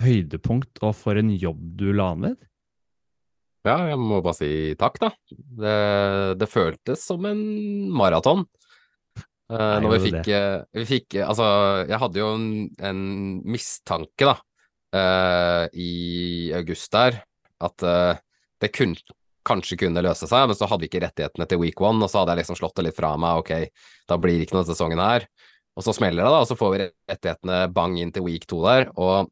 høydepunkt, og for en jobb du la ned. Ja, jeg må bare si takk, da. Det, det føltes som en maraton. Uh, når vi fikk, vi fikk, Altså, jeg hadde jo en, en mistanke, da uh, i august der at uh, det kun, kanskje kunne løse seg, men så hadde vi ikke rettighetene til week one, og så hadde jeg liksom slått det litt fra meg, ok, da blir ikke noe sesongen her. Og så smeller det, da, og så får vi rettighetene bang inn til week two der, og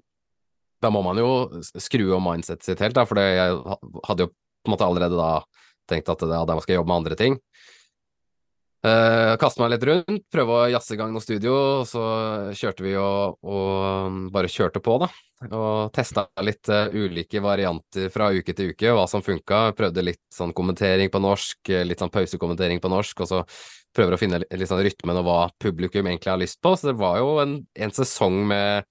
da må man jo skru om mindsetet sitt helt, da, for jeg hadde jo på en måte allerede da tenkt at ja, da skal jobbe med andre ting. Uh, kaste meg litt rundt, prøve å jazze i gang noe studio, og så kjørte vi og, og bare kjørte på, da. Og testa litt uh, ulike varianter fra uke til uke, hva som funka. Prøvde litt sånn kommentering på norsk, eh, litt sånn pausekommentering på norsk, og så prøver å finne litt sånn rytmen og hva publikum egentlig har lyst på. Så det var jo en, en sesong med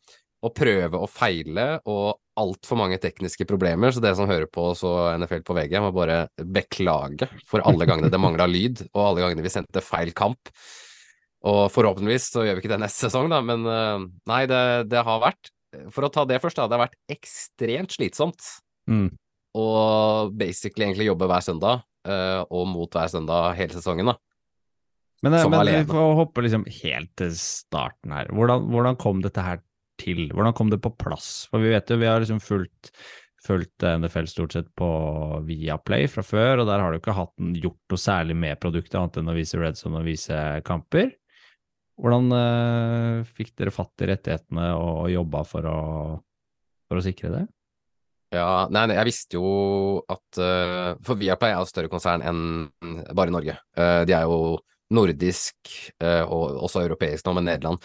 å prøve og feile, og altfor mange tekniske problemer, så dere som hører på så NFL på VG, må bare beklage for alle gangene det mangla lyd, og alle gangene vi sendte feil kamp. Og forhåpentligvis så gjør vi ikke det neste sesong, da, men eh, nei, det, det har vært For å ta det først, da. Det har vært ekstremt slitsomt. Mm. Og basically egentlig jobbe hver søndag, eh, og mot hver søndag hele sesongen, da. Men, eh, men vi får hoppe liksom helt til starten her. Hvordan, hvordan kom dette her til? Hvordan kom det på plass? For vi vet jo, vi har liksom fulgt, fulgt NFL stort sett på Viaplay fra før, og der har du ikke hatt, gjort noe særlig med produktet, annet enn å vise Redson og vise kamper. Hvordan eh, fikk dere fatt i rettighetene og, og jobba for å, for å sikre det? Ja, nei, jeg visste jo at uh, For Viaplay er jo større konsern enn bare Norge. Uh, de er jo nordisk og også europeisk nå, med Nederland.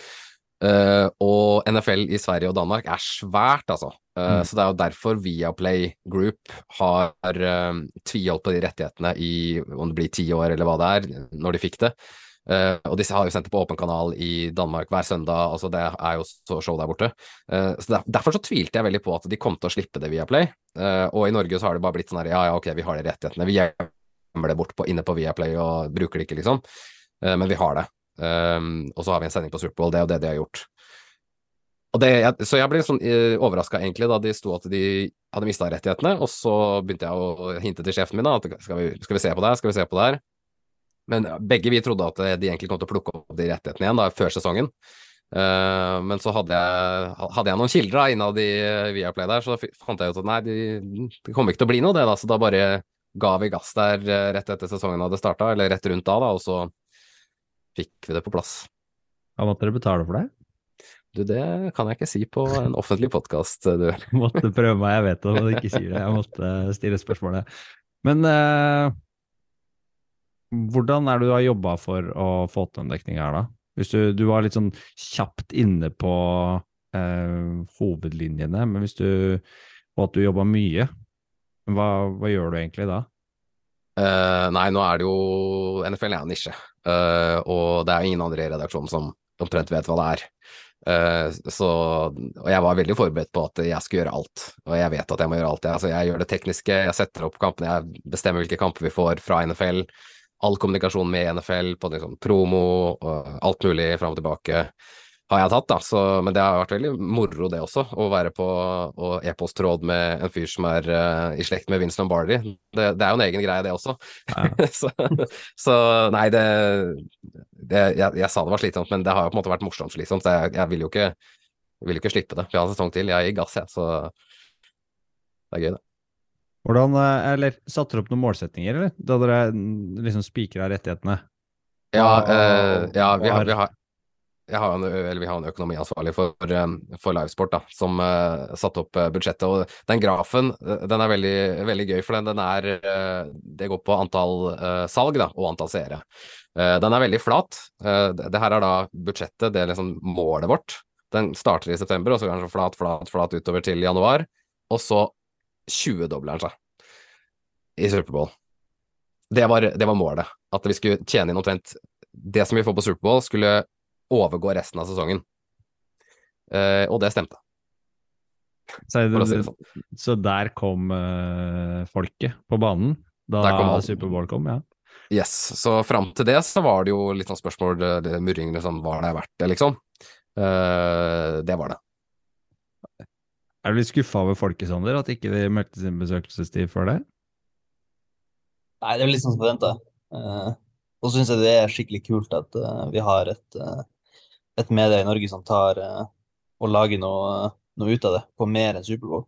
Uh, og NFL i Sverige og Danmark er svært, altså. Uh, mm. Så det er jo derfor Viaplay Group har uh, tviholdt på de rettighetene i om det blir ti år eller hva det er, når de fikk det. Og disse har jo sendt det på åpen kanal i Danmark hver søndag, altså det er jo så show der borte. Så der, Derfor så tvilte jeg veldig på at de kom til å slippe det Viaplay. Og i Norge så har det bare blitt sånn her, ja ja, ok, vi har de rettighetene, vi gjemmer det bort på, inne på Viaplay og bruker det ikke, liksom. men vi har det. Um, og så har vi en sending på Superbowl, det er jo det de har gjort. Det, jeg, så jeg ble sånn uh, eh, overraska egentlig da de sto at de hadde mista rettighetene, og så begynte jeg å hinte til sjefen min da, at skal vi, skal vi se på det her, skal vi se på det her. Men begge vi trodde at de egentlig kom til å plukke opp de rettighetene igjen da, før sesongen. Uh, men så hadde jeg, hadde jeg noen kilder da, innad i Viaplay der, så fant jeg ut at nei, de, det kommer ikke til å bli noe, det. da, Så da bare ga vi gass der rett etter sesongen hadde starta, eller rett rundt da, da, og så fikk vi det på plass. Hva måtte dere betale for det? Du, det kan jeg ikke si på en offentlig podkast, du. Måtte prøve meg, jeg vet at du ikke sier det. Jeg måtte stille spørsmålet. Men eh, hvordan er det du har jobba for å få til den dekninga her, da? Hvis du, du var litt sånn kjapt inne på eh, hovedlinjene, men hvis du Og at du jobba mye, hva, hva gjør du egentlig da? Eh, nei, nå er det jo NFL er en nisje, uh, og det er ingen andre i redaksjonen som omtrent vet hva det er. Uh, så, og jeg var veldig forberedt på at jeg skulle gjøre alt, og jeg vet at jeg må gjøre alt. Jeg, altså, jeg gjør det tekniske, jeg setter opp kampene, jeg bestemmer hvilke kamper vi får fra NFL. All kommunikasjon med NFL på liksom, promo og alt mulig fram og tilbake har jeg tatt, da. Så, men det har vært veldig moro, det også. Å være på og e-posttråd med en fyr som er uh, i slekt med Vince Lombardi. Det, det, er jo en egen greie, det også. Ja. så, så, nei, det, det jeg, jeg, sa det var slitsomt, men det har jo på en måte vært morsomt slitsomt. Så jeg, jeg vil jo ikke, vil ikke slippe det. Vi har en sesong til. Jeg gir gass, jeg. Så det er gøy, det. Hvordan, eh, eller Satte dere opp noen målsetninger, eller? Da dere liksom spikra rettighetene? Ja, Og- eh, ja vi, har, vi, har, har en, vi har en økonomiansvarlig for, eh, for livesport da, som uh, satte opp eh, budsjettet. Og den grafen den er veldig, veldig gøy, for den, den er uh, Det går på antall uh, salg da, og antall seere. Den er veldig flat. Det, det her er da budsjettet, det er liksom målet vårt. Den starter i september, og så så flat, flat, flat utover til januar. Og så 20-dobler den seg i Superbowl. Det var, det var målet. At vi skulle tjene inn omtrent det som vi får på Superbowl, skulle overgå resten av sesongen. Uh, og det stemte, Så, det, si det sånn. så der kom uh, folket på banen da Der kom alt. Superbowl kom, ja. Yes. Så fram til det så var det jo litt sånn spørsmål, det, det, murring, liksom, var det verdt det, liksom? Uh, det var det. Er du litt skuffa over folket, Sander, at ikke de meldte sin besøkelsestid før det? Nei, det er litt sånn som forventa. og så syns jeg det er skikkelig kult at uh, vi har et, eh, et medie i Norge som tar eh, og lager noe, noe ut av det på mer enn Superbowl.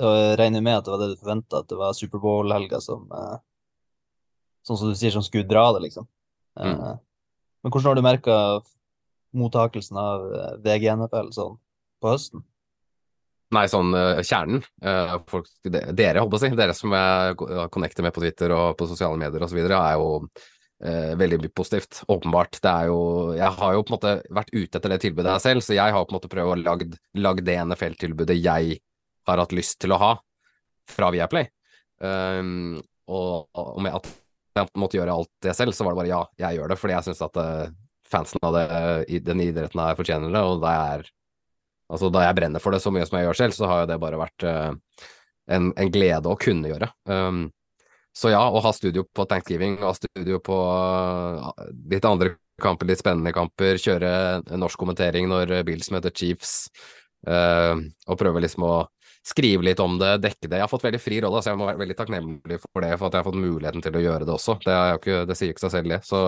Jeg regner med at det var det du forventa, at det var Superbowl-helga som eh, Sånn som du sier, som skulle dra det, liksom. Eh, Mm. Men hvordan har du merka mottakelsen av eh, VG-NFL sånn på høsten? Nei, sånn eh, kjernen. eh, folk, de, dere, holdt på å si, dere som jeg connecter med på Twitter og på sosiale medier osv., er jo eh, veldig positivt. Åpenbart. Det er jo Jeg har jo på en måte vært ute etter det tilbudet her selv, så jeg har på en måte prøvd å lagd det NFL-tilbudet jeg har hatt lyst til å ha fra Viaplay. Um, og, og med at jeg måtte gjøre alt det selv, så var det bare ja, jeg gjør det, fordi jeg syns at uh, fansen av det, i den idretten her fortjener det, og jeg er Altså, da jeg brenner for det så mye som jeg gjør selv, så har jo det bare vært uh, en, en glede å kunne gjøre. Um, så ja, å ha studio på Thanksgiving, ha studio på eh, litt andre kamper, litt spennende kamper, kjøre norsk kommentering når Bills møter Chiefs, eh, og prøve liksom å skrive litt om det, dekke det. Jeg har fått veldig fri rolle, så jeg må være veldig takknemlig for det, for at jeg har fått muligheten til å gjøre det også. Det, er jo ikke, det sier jo ikke seg selv, det. Så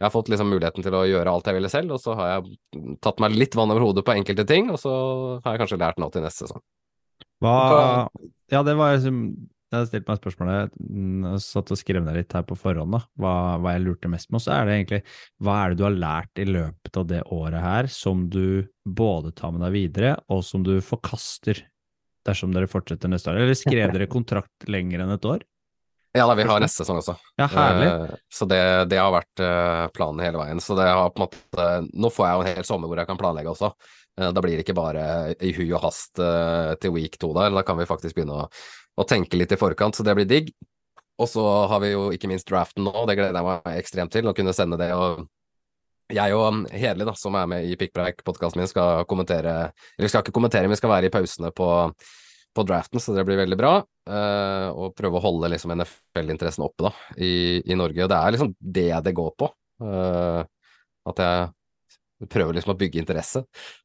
jeg har fått liksom muligheten til å gjøre alt jeg ville selv, og så har jeg tatt meg litt vann over hodet på enkelte ting, og så har jeg kanskje lært noe til neste sesong. Hva- Ja, det var liksom Jeg har stilt meg spørsmålet mm, satt og skrev ned litt her på forhånd, da, hva, hva jeg lurte mest med. Så er det egentlig hva er det du har lært i løpet av det året her som du både tar med deg videre, og som du forkaster dersom dere fortsetter neste år? Eller skrev dere kontrakt lenger enn et år? Ja da, vi har neste sesong også. Ja, herlig. Eh, så det, det har vært eh, planen hele veien. Så det har på en måte Nå får jeg jo en hel sommer hvor jeg kan planlegge også. Eh, da blir det ikke bare i hui og hast til week to der. Da kan vi faktisk begynne å, å tenke litt i forkant, så det blir digg. Og så har vi jo ikke minst draften nå, det gleder jeg meg ekstremt til, å kunne sende det. og jeg og um, Hedli, da, som er med i Pikkpreik-podkasten min, skal kommentere Eller skal ikke kommentere, men vi skal være i pausene på, på draften, så det blir veldig bra. Uh, og prøve å holde liksom NFL-interessen oppe da, i, i Norge. Og det er liksom det det går på. Uh, at jeg prøver liksom å bygge interesse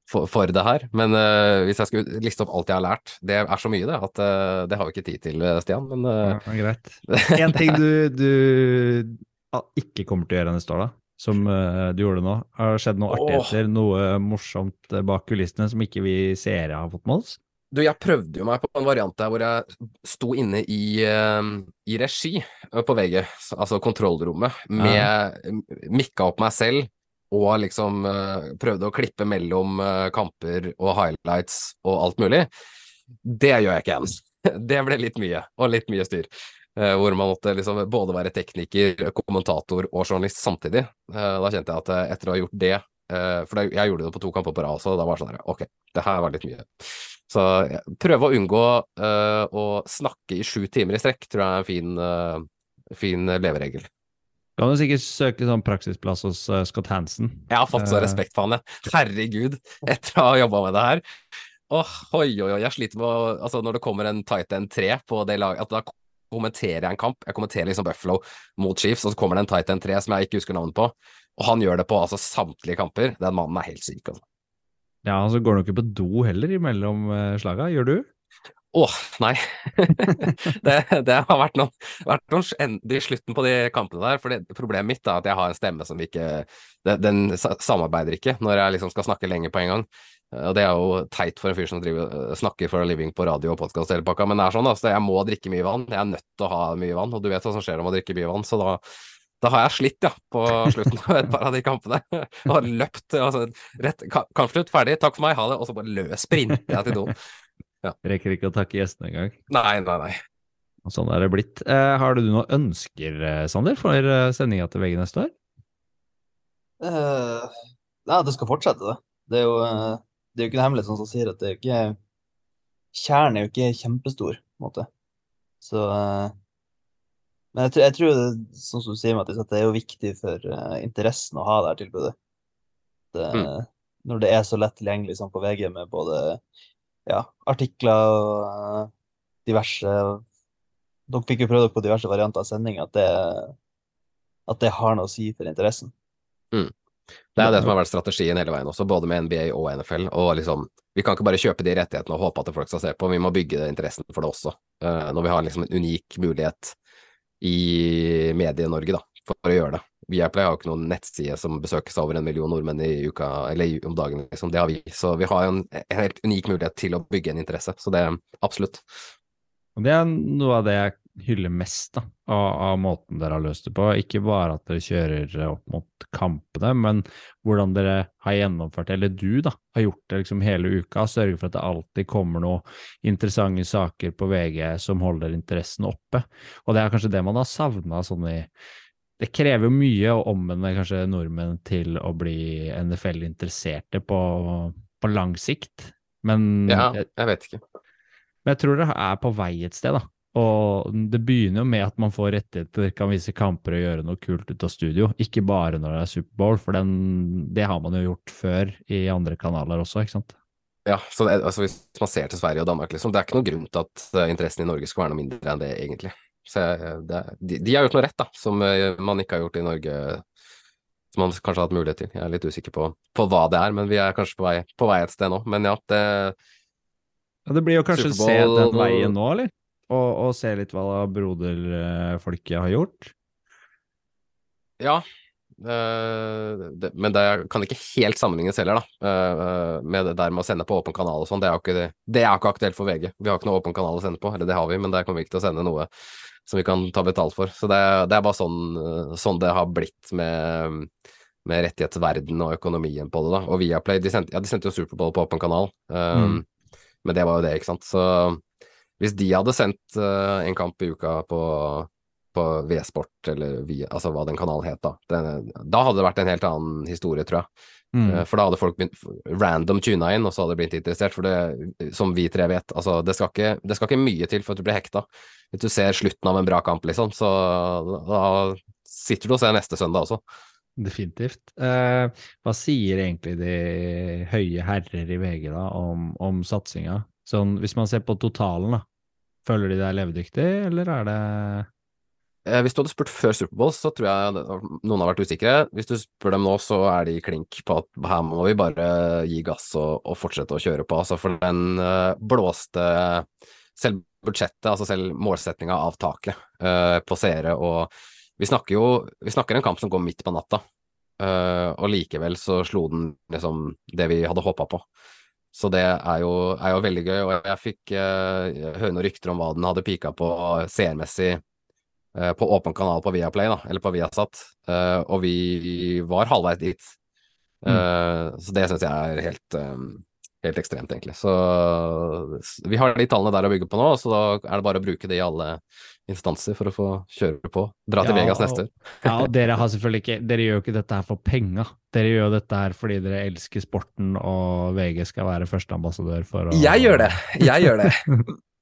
for, for det her. Men uh, hvis jeg skulle liste opp alt jeg har lært, det er så mye det, at uh, det har vi ikke tid til, eh, Stian. Men uh, Ja, greit. En ting du, du ikke kommer til å gjøre neste år, da, som du gjorde nå. Har det skjedd noe artigheter, noe morsomt bak kulissene som ikke vi seere har fått med oss? Du, jeg prøvde jo meg på en variant der hvor jeg sto inne i, i regi på VG, altså kontrollrommet, med mikka opp meg selv og liksom eh, prøvde å klippe mellom eh, kamper og highlights og alt mulig, det gjør jeg ikke igjen. Det ble litt mye, og litt mye styr. Eh, hvor man måtte liksom både være tekniker, kommentator og journalist samtidig. Da kjente jeg at etter å ha gjort det For jeg gjorde det på to kamper på rad også, og da var det sånn ok, det her var litt mye. Så prøve å unngå å snakke i sju timer i strekk, tror jeg er en fin, fin leveregel. Kan du sikkert søke sånn praksisplass hos uh, Scott Hansen. Jeg har fått så Eh. respekt for han, jeg. Herregud, etter å ha jobba med det her. Åh, oi, oi, oi, jeg sliter med å Altså, når det kommer en tight end 3 på det laget, at da kommenterer jeg en kamp. Jeg kommenterer liksom Buffalo mot Chiefs, og så kommer det en tight end 3 som jeg ikke husker navnet på, og han gjør det på altså samtlige kamper. Den mannen er helt syk, altså. Ja, og så går du ikke på do heller imellom eh, slaga, gjør du? Åh, nei. det, det har vært noen, vært noen ender slutten på de kampene der. For det, problemet mitt er at jeg har en stemme som ikke Den, den samarbeider ikke når jeg liksom skal snakke lenge på en gang. Og det er jo teit for en fyr som driver, eh, snakker for a living på radio og podkast hele pakka, men det er sånn, altså. Jeg må drikke mye vann. Jeg er nødt til å ha mye vann, og du vet hva som skjer om å drikke mye vann, så da da har jeg slitt, ja, på slutten av et par av de kampene. Og har løpt altså, rett Kampslutt, ferdig, takk for meg, ha det, og så bare løs sprinter jeg til do. Rekker ikke å takke gjestene engang. Nei, nei, nei. Og Sånn er det blitt. Eh, har du noen ønsker, eh, Sander, for uh, sendinga til VG neste år? Uh, ja, det skal fortsette, det. Det er jo, eh, det er jo ikke noe hemmelig, sånn som sier at det er jo ikke Kjernen er jo ikke kjempestor, på en måte. Så uh, Men jeg, tror- jeg tror, det, sånn som du sier, Mattis, at det er jo viktig for uh, interessen å ha det her tilbudet. Det, Mm. Når det er så lett tilgjengelig som på VG, med både ja, artikler og eh, diverse Dere fikk jo prøvd dere på diverse varianter av sending, at det, at det har noe å si for interessen. Det er det som har vært strategien hele veien også, både med NBA og NFL. Og liksom, vi kan ikke bare kjøpe de rettighetene og håpe at folk skal se på, vi må bygge interessen for det også. eh, når vi har liksom en unik mulighet i Medie-Norge, da, for å gjøre det. Viaplay har ikke noen nettside som besøkes av over en million nordmenn i uka, eller om dagen, liksom. Det har vi. Så vi har en, en helt unik mulighet til å bygge en interesse. Så det er absolutt. Og Det er noe av det jeg hyller mest da, av, av måten dere har løst det på. Ikke bare at dere kjører opp mot kampene, men hvordan dere har gjennomført, eller du da, har gjort det liksom hele uka. Sørger for at det alltid kommer noen interessante saker på VG som holder interessen oppe. Og det er kanskje det man har savna sånn i Det krever jo mye å omvende kanskje nordmenn til å bli NFL-interesserte på, på lang sikt. Men Ja, jeg, vet ikke. men jeg tror det er på vei et sted, da. Og det begynner jo med at man får rettigheter, kan vise kamper og gjøre noe kult ut av studio. Ikke bare når det er Superbowl, for den, det har man jo gjort før i andre kanaler også, ikke sant. Ja, så det, altså hvis man ser til Sverige og Danmark, liksom, det er ikke noen grunn til at eh, interessen i Norge skal være noe mindre enn det, egentlig. Så jeg- det, de, de har gjort noe rett, da, som eh, man ikke har gjort i Norge, som man kanskje har hatt mulighet til. Jeg er litt usikker på, på hva det er, men vi er kanskje på vei, på vei et sted nå. Men ja, det, Ja, det blir jo kanskje å se den veien nå, eller? Og, og se litt hva broderfolket har gjort. ja. Uh, det, men det kan ikke helt sammenlignes heller, da. Uh, med det der med å sende på åpen kanal og sånn. Det ikke, det er ikke aktuelt for VG. Vi har ikke noe åpen kanal å sende på, eller det har vi, men der kommer vi ikke til å sende noe som vi kan ta betalt for. Så det, det er bare sånn, eh, sånn det har blitt med, med rettighetsverdenen og økonomien på det. da. Og Viaplay, de sendte, ja, de sendte jo Superbowl på åpen kanal, um, men det var jo det, ikke sant. Så hvis de hadde sendt uh, en kamp i uka på, på V-sport, eller via, altså hva den kanalen het da, det, da hadde det vært en helt annen historie, tror jeg. Mm. Eh, For da hadde folk begynt random tuna inn, og så hadde de blitt interessert. For det, som vi tre vet, altså det skal ikke, det skal ikke mye til for at du blir hekta. Hvis du ser slutten av en bra kamp, liksom, så da sitter du og ser neste søndag også. Definitivt. Eh, hva sier egentlig de høye herrer i VG da om, om satsinga? Sånn, hvis man ser på totalen, da. Føler de det er levedyktig, eller er det Hvis du hadde spurt før Superbowl, så tror jeg noen har vært usikre. Hvis du spør dem nå, så er de klink på at her må vi bare gi gass og, og fortsette å kjøre på. Altså for den eh, blåste selv budsjettet, altså selv målsettinga av taket eh, på seere. Og vi snakker jo vi snakker en kamp som går midt på natta, eh, og likevel så slo den liksom det vi hadde håpa på. Så det er jo, er jo veldig gøy, og jeg fikk eh, høre noen rykter om hva den hadde pika på seermessig eh, på åpen kanal på Viaplay, da, eller på Viasat, eh, og vi var halvveis dit. Mm. så det syns jeg er helt, eh, helt ekstremt, egentlig. Så vi har de tallene der å bygge på nå, så da er det bare å bruke det i alle instanser for å få kjøre på. Dra til Ja, Vegas neste år. Ja, og dere har selvfølgelig ikke Dere gjør jo ikke dette her for penga. Dere gjør dette her fordi dere elsker sporten, og VG skal være førsteambassadør for å Jeg gjør det! Jeg gjør det!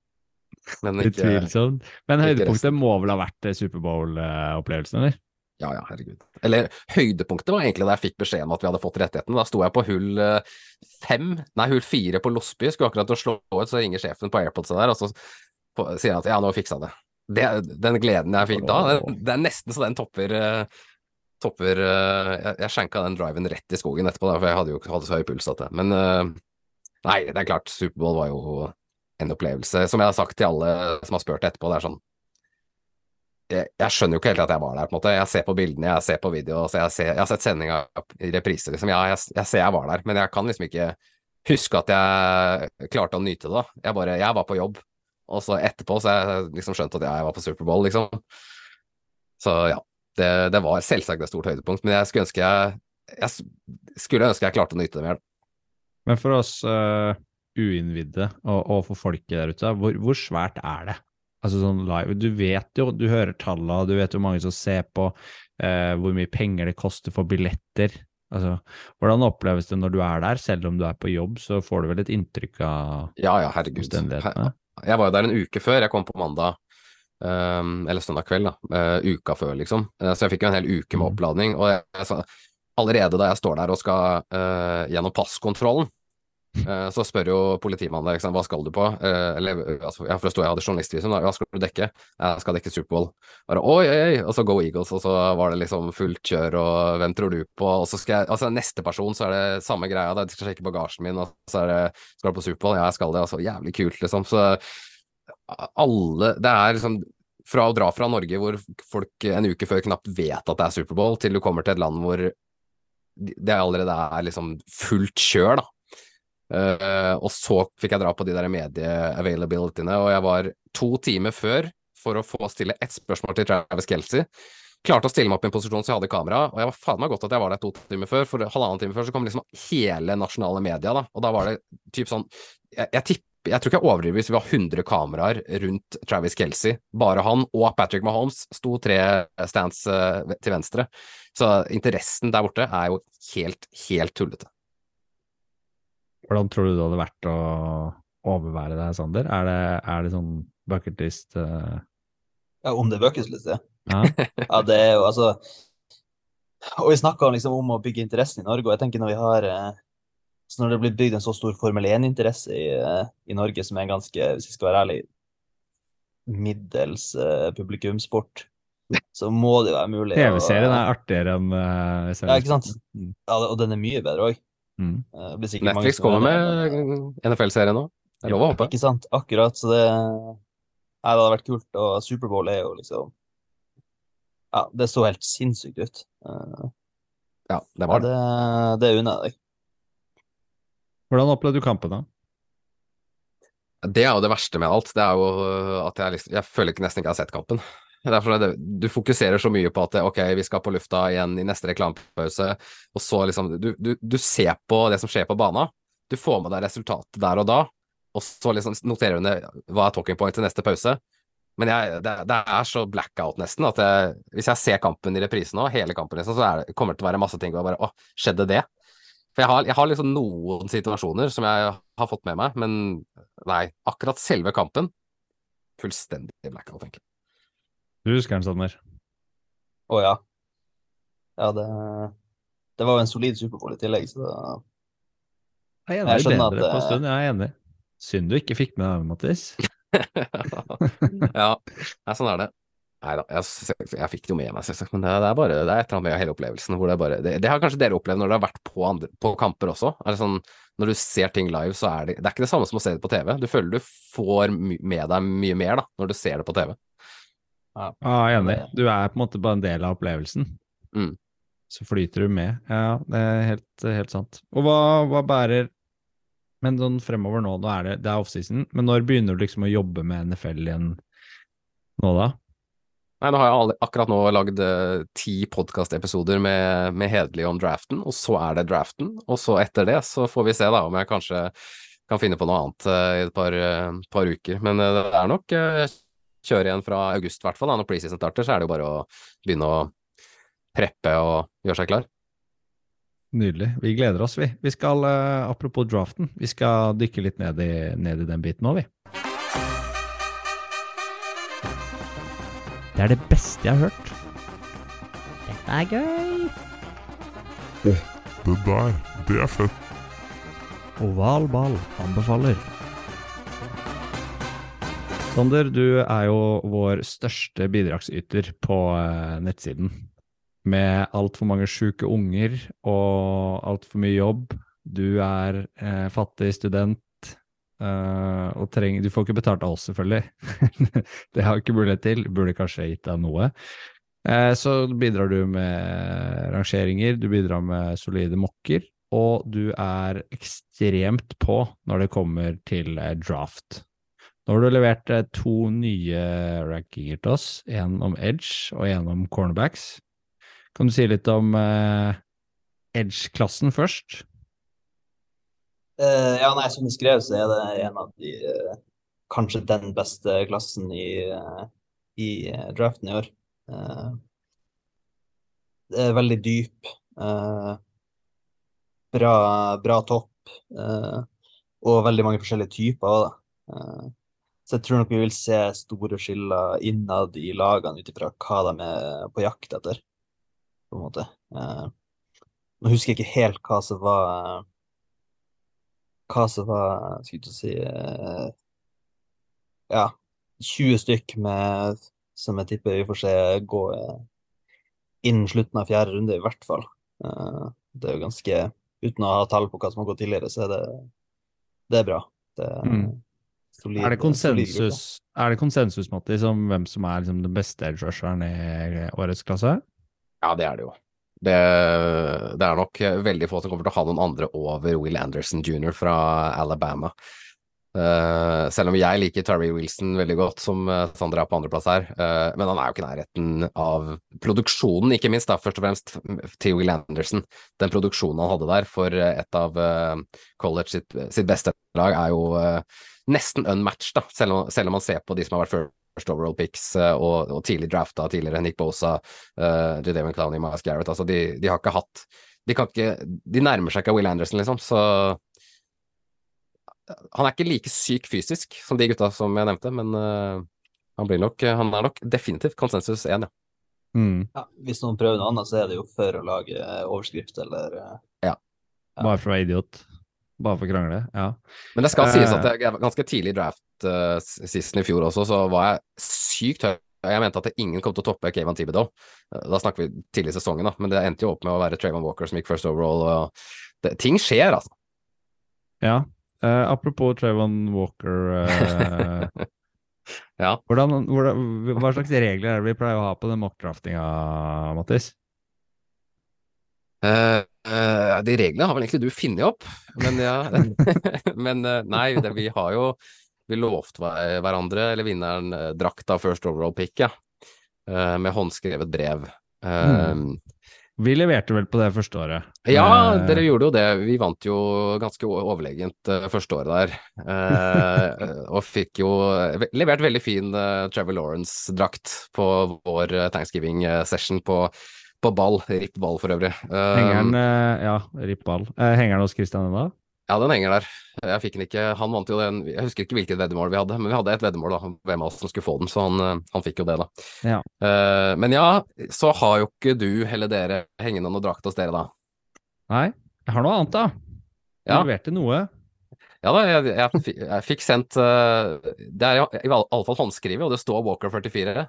Men ikke Utvilsomt. Men høydepunktet må vel ha vært eh, Superbowl-opplevelsen, eller? Ja, ja, herregud. Eller høydepunktet var egentlig da jeg fikk beskjed om at vi hadde fått rettighetene. Da sto jeg på hull eh, fem, nei hull fire på Losby, skulle akkurat til å slå ut, så ringer sjefen på AirPodsa der, og så sier han at ja, nå fiksa det. det. Den gleden jeg fikk da, det, det er nesten så den topper eh, Topper Jeg, jeg skjenka den driven rett i skogen etterpå, da, for jeg hadde jo ikke hadde så høy puls at det. Men nei, det er klart, Superbowl var jo en opplevelse. Som jeg har sagt til alle som har spurt etterpå, det er sånn jeg, jeg skjønner jo ikke helt at jeg var der, på en måte. Jeg ser på bildene, jeg ser på video, så jeg, ser, jeg har sett sendinga i reprise, liksom. Ja, jeg, jeg ser jeg var der, men jeg kan liksom ikke huske at jeg klarte å nyte det. Jeg bare, jeg var på jobb, og så etterpå så jeg liksom skjønt at jeg var på Superbowl, liksom. Så ja, det, det var selvsagt et stort høydepunkt, men jeg skulle ønske jeg, jeg skulle ønske jeg klarte å nyte det mer. Men for oss uh, uinnvidde, og, og for folket der ute, hvor, hvor svært er det? Altså sånn live, Du vet jo, du hører tallene, du vet hvor mange som ser på, eh, hvor mye penger det koster for billetter. Altså, Hvordan oppleves det når du er der? Selv om du er på jobb, så får du vel et inntrykk av Ja, ja, herregud. Jeg var jo der en uke før. Jeg kom på mandag, um, eller søndag kveld, da. eh, uka før, liksom. Eh, så jeg fikk jo en hel uke med Mm. oppladning. Og jeg, jeg, allerede da jeg står der og skal eh, gjennom passkontrollen, så spør jo politimannen der, hva skal du på? Eh, eller, altså, ja, for det sto jeg hadde journalistvisum. Hva skal du dekke? Jeg skal dekke Superbowl. Bare oi, oi, oi, og så Go Eagles, og så var det liksom fullt kjør, og hvem tror du på? Og så skal jeg, altså neste person, så er det samme greia, de skal sjekke bagasjen min, og så er det, skal du på Superbowl? Ja, jeg skal det, altså. Jævlig kult, liksom. Så alle Det er liksom fra å dra fra Norge hvor folk en uke før knapt vet at det er Superbowl, til du kommer til et land hvor det allerede er liksom fullt kjør, da. Eh, og så fikk jeg dra på de der medie-availabilityene, og jeg var to timer før for å få stille ett spørsmål til Travis Kelsey. Klarte å stille meg opp i en posisjon så jeg hadde kamera, og jeg var faen meg godt at jeg var der to timer før, for halvannen time før så kom liksom hele nasjonale media, da, og da var det typ sånn Jeg, jeg tipper jeg tror ikke jeg overdriver hvis vi har 100 kameraer rundt Travis Kelsey. Bare han og Patrick Mahomes sto tre stands eh, til venstre. Så interessen der borte er jo helt, helt tullete. Hvordan tror du det hadde vært å overvære deg, Sander? Er det, er det sånn bucketlist uh, Ja, om det er bucketliste? ja? Ja, det er jo altså Og vi snakka liksom om å bygge interessen i Norge, og jeg tenker når vi har eh, så Når det blir bygd en så stor Formel 1-interesse i, eh, i Norge, som er ganske, hvis jeg skal være ærlig, middels eh, publikumsport, så må det jo være mulig TV-serien er artigere enn uh, Ja, ikke sant? Ja, og den er mye bedre òg. Mm. Netflix kommer med NFL-serie nå. Det er lov å håpe. Ikke sant? Akkurat. Så det Nei, det hadde vært kult. Og Superbowl er jo liksom Ja, det så helt sinnssykt ut. Eh, Ja, det var det. det, det unner jeg deg. Hvordan opplevde du kampen, da? Det er jo det verste med alt. Det er jo at jeg liksom Jeg føler ikke nesten ikke jeg har sett kampen. Derfor er det, du fokuserer så mye på at ok, vi skal på lufta igjen i neste reklamepause, og så liksom du, du, du ser på det som skjer på bana. Du får med deg resultatet der og da, og så liksom noterer du ned hva er talking point til neste pause. Men jeg, det, det er så blackout nesten at jeg, hvis jeg ser kampen i reprise nå, hele kampen liksom, så det, kommer det til å være masse ting hvor jeg bare Å, skjedde det? For jeg har, jeg har liksom noen situasjoner som jeg har fått med meg, men nei, akkurat selve kampen fullstendig blackout, egentlig. Du husker den, Sander? Å ja. Ja, det Det var jo en solid Superbowl i tillegg, så Jeg Jeg skjønner at, på en stund, jeg er enig. Synd du ikke fikk med deg, Mattis. ja, nei, sånn er det. Nei da, jeg, jeg fikk det jo med meg, selvsagt, men det, det er bare det er et eller annet med hele opplevelsen det bare Det, det har kanskje dere opplevd når dere har vært på, andre, på kamper også. Sånn, når du ser ting live, så er det Det er ikke det samme som å se det på TV. Du føler du får med deg mye mer da, når du ser det på TV. Ja, er enig. Du er på en måte bare en del av opplevelsen. Mm. Så flyter du med. Ja, det er helt, helt sant. Og hva, hva bærer Men sånn fremover nå, nå er det, det er offseason, men når begynner du liksom å jobbe med NFL igjen nå, da? Nei, nå har jeg akkurat nå lagd uh, ti podkastepisoder med, med Hedli om draften, og så er det draften. Og så etter det så får vi se da om jeg kanskje kan finne på noe annet uh, i et par, uh, par uker. Men det er nok kjøre igjen fra august, i hvert fall. Når preseason starter, så er det jo bare å begynne å preppe og gjøre seg klar. Nydelig. Vi gleder oss, vi. Vi skal, eh, apropos draften, vi skal dykke litt ned i, ned i den biten òg, vi. Det er det beste jeg har hørt. Dette er gøy. Det der, det er fett. Oval ball anbefaler. Sander, du er jo vår største bidragsyter på eh, nettsiden. Med altfor mange sjuke unger og altfor mye jobb. Du er eh, fattig student eh, og trenger Du får ikke betalt av oss, selvfølgelig. det har jeg ikke mulighet til. Burde kanskje gitt deg noe. Eh, så bidrar du med rangeringer, du bidrar med solide mokker, og du er ekstremt på når det kommer til eh, draft. Nå har du levert eh, to nye rankinger til oss, en om edge og en om cornerbacks. Kan du si litt om eh, edge-klassen først? Eh, ja, nei, som du skrev, så er det en av de eh, Kanskje den beste klassen i, eh, i eh, draften i år. Det er veldig dyp. bra, bra topp. og veldig mange forskjellige typer òg, da. Så jeg tror nok vi vil se store skiller innad i lagene ut ifra hva de er på jakt etter, på en måte. Eh, nå husker jeg ikke helt hva som var hva som var Skal ikke si eh, Ja, 20 stykk med som jeg tipper vi får se gå innen slutten av fjerde runde, i hvert fall. Eh, det er jo ganske Uten å ha tall på hva som har gått tidligere, så er det, det er bra. Det Mm. Solid, Er det konsensus, er det konsensus Mattis, om hvem som er liksom, den beste edge-rusheren i årets klasse? Ja, det er det jo. Det, det er nok veldig få som kommer til å ha noen andre over Will Anderson jr. fra Alabama. Uh, selv om jeg liker Tarry Wilson veldig godt, som uh, Sander er på andreplass her. Uh, men han er jo ikke i nærheten av produksjonen, ikke minst, da, først og fremst til Will Anderson. Den produksjonen han hadde der for eh, et av eh, college sitt, sitt beste lag, er jo uh, nesten unmatched, da, selv om, selv om man ser på de som har vært first overall picks uh, og, og tidlig drafta tidligere, Nick Bosa, uh, Jadavion Clowney, Miles Garrett. Altså, de, de har ikke hatt de, kan ikke, de nærmer seg ikke Will Anderson, liksom. Så han er ikke like syk fysisk som de gutta som jeg nevnte, men eh, han, blir nok, han er nok definitivt konsensus 1, ja. Mm. Ja, hvis noen prøver noe annet, så er det jo for å lage overskrift eller eh, Ja. Bare for å være idiot. Bare for å krangle. Ja. Men det skal Eh. sies at jeg, jeg ganske tidlig i draft uh, sisten i fjor også, så var jeg sykt høy. Jeg mente at ingen kom til å toppe Kayvan Thibodeau. Eh, Da snakker vi tidlig i sesongen, da, men det endte jo opp med å være Trayvon Walker som gikk first overall. Det, ting skjer, altså. ja. Uh, apropos Trayvon Walker Uh, Ja. hvordan, hvordan, Hva slags regler er det vi pleier å ha på den mockdraftinga, Mattis? Eh, eh, de reglene har vel egentlig du funnet opp, men ja Men uh, nei, det, vi har jo Vi lovte hver- hverandre, eller vinneren, uh, drakt av first overall pick, ja. Eh, med håndskrevet brev. Mm. Vi leverte vel på det første året. Ja, Eh, dere gjorde jo det. Vi vant jo ganske overlegent uh, første året der. Eh, og fikk jo levert veldig fin uh, Trevor Lawrence-drakt på vår eh, Thanksgiving-session på, på ball. Ripp ball, for øvrig. Henger den eh, Ja, ripp ball. Eh, henger den hos Christian ennå? Ja, den henger der. Jeg fikk den ikke Han vant jo den Jeg husker ikke hvilket veddemål vi hadde, men vi hadde et veddemål, da. Hvem av oss som skulle få den, så han, eh, han fikk jo det, da. Ja. Uh, men ja, så har jo ikke du eller dere hengende noe drakt hos dere, da. Nei, jeg har noe annet, da. Jeg Ja. leverte noe. Ja da, jeg, jeg, jeg fikk sendt uh, Det er i, i alle fall håndskrevet, og det står Walker 44.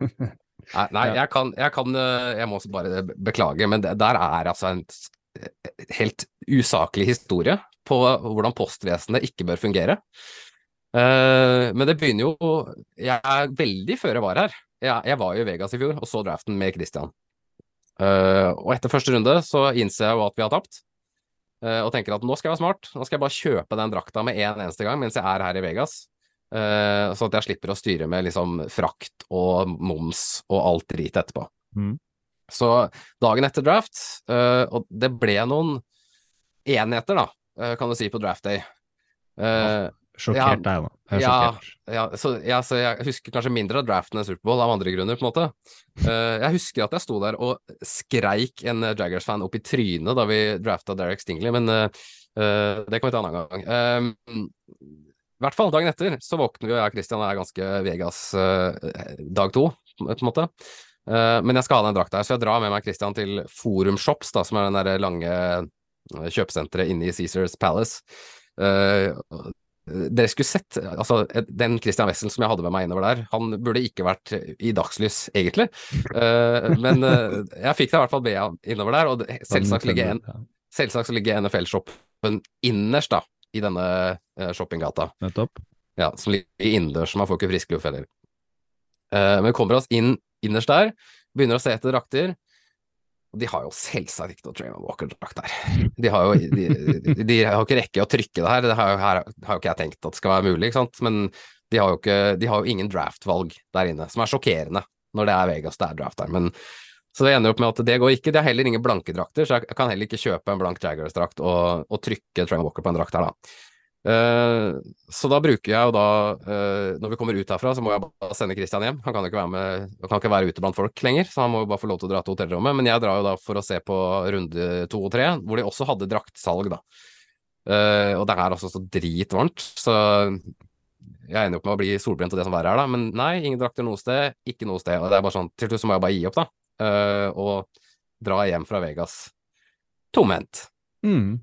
Nei, nei jeg kan, jeg kan eh, Jeg må også bare beklage, men det, der er altså en helt usaklig historie på hvordan postvesenet ikke bør fungere. Eh, men det begynner jo Jeg er veldig føre var her. Jeg, jeg var jo i Vegas i fjor og så draften med Christian. Eh, og etter første runde så innser jeg jo at vi har tapt. Eh, og tenker at nå skal jeg være smart, nå skal jeg bare kjøpe den drakta med en eneste gang mens jeg er her i Vegas. Eh, sånn at jeg slipper å styre med liksom frakt og moms og alt drit etterpå. Mm. Så dagen etter draft, uh, og det ble noen enheter, da, uh, kan du si, på draft day. Eh, Sjokkert Ja, da. jeg ja, ja, så, ja, så jeg husker kanskje mindre av draften enn Superbowl av andre grunner, på en måte. Jeg husker at jeg sto der og skreik en Jaggers-fan opp i trynet da vi drafta Derek Stingley, men det kan vi ta en annen gang. Eh, I hvert fall dagen etter så våkner vi, og jeg og Christian er ganske Vegas eh, dag to, på en måte. Eh, men jeg skal ha den drakta her, så jeg drar med meg Christian til Forum Shops, da, som er den der lange eh, kjøpesenteret inne i Caesars Palace. Eh, dere skulle sett altså, Den Christian Wessel som jeg hadde med meg innover der, han burde ikke vært i dagslys, egentlig. Eh, men eh, jeg fikk da i hvert fall be innover der, og selvsagt ligger selvsagt ligger NFL-shoppen innerst da, i denne eh, shoppinggata. Nettopp. Ja, som ligger innendørs, man får ikke frisk luft heller. Uh, men vi kommer oss inn innerst der, begynner å se etter drakter. Og de har jo selvsagt ikke noe Draymond Walker-drakt der. De har jo de, de, de har ikke rekke å trykke det her, det har jo, her har jo ikke jeg tenkt at skal være mulig, ikke sant. Men de har jo, ikke, de har jo ingen draftvalg der inne, som er sjokkerende når det er Vegas det er draft der. Men så det ender opp med at det går ikke. Det er heller ingen blanke drakter, så jeg kan heller ikke kjøpe en blank Jaggers-drakt og, og trykke Trang Walker på en drakt her, da. Uh, så da bruker jeg jo da uh, Når vi kommer ut herfra, så må jeg bare sende Christian hjem. Han kan jo ikke være med kan ikke være ute blant folk lenger, så han må jo bare få lov til å dra til hotellrommet. Men jeg drar jo da for å se på runde to og tre, hvor de også hadde draktsalg, da. Uh, og det er altså så dritvarmt, så jeg ender opp med å bli solbrent og det som verre er, da. Men nei, ingen drakter noe sted, ikke noe sted. Og det er bare sånn Til slutt så må jeg bare gi opp, da. Eh, og dra hjem fra Vegas tomhendt. Mm.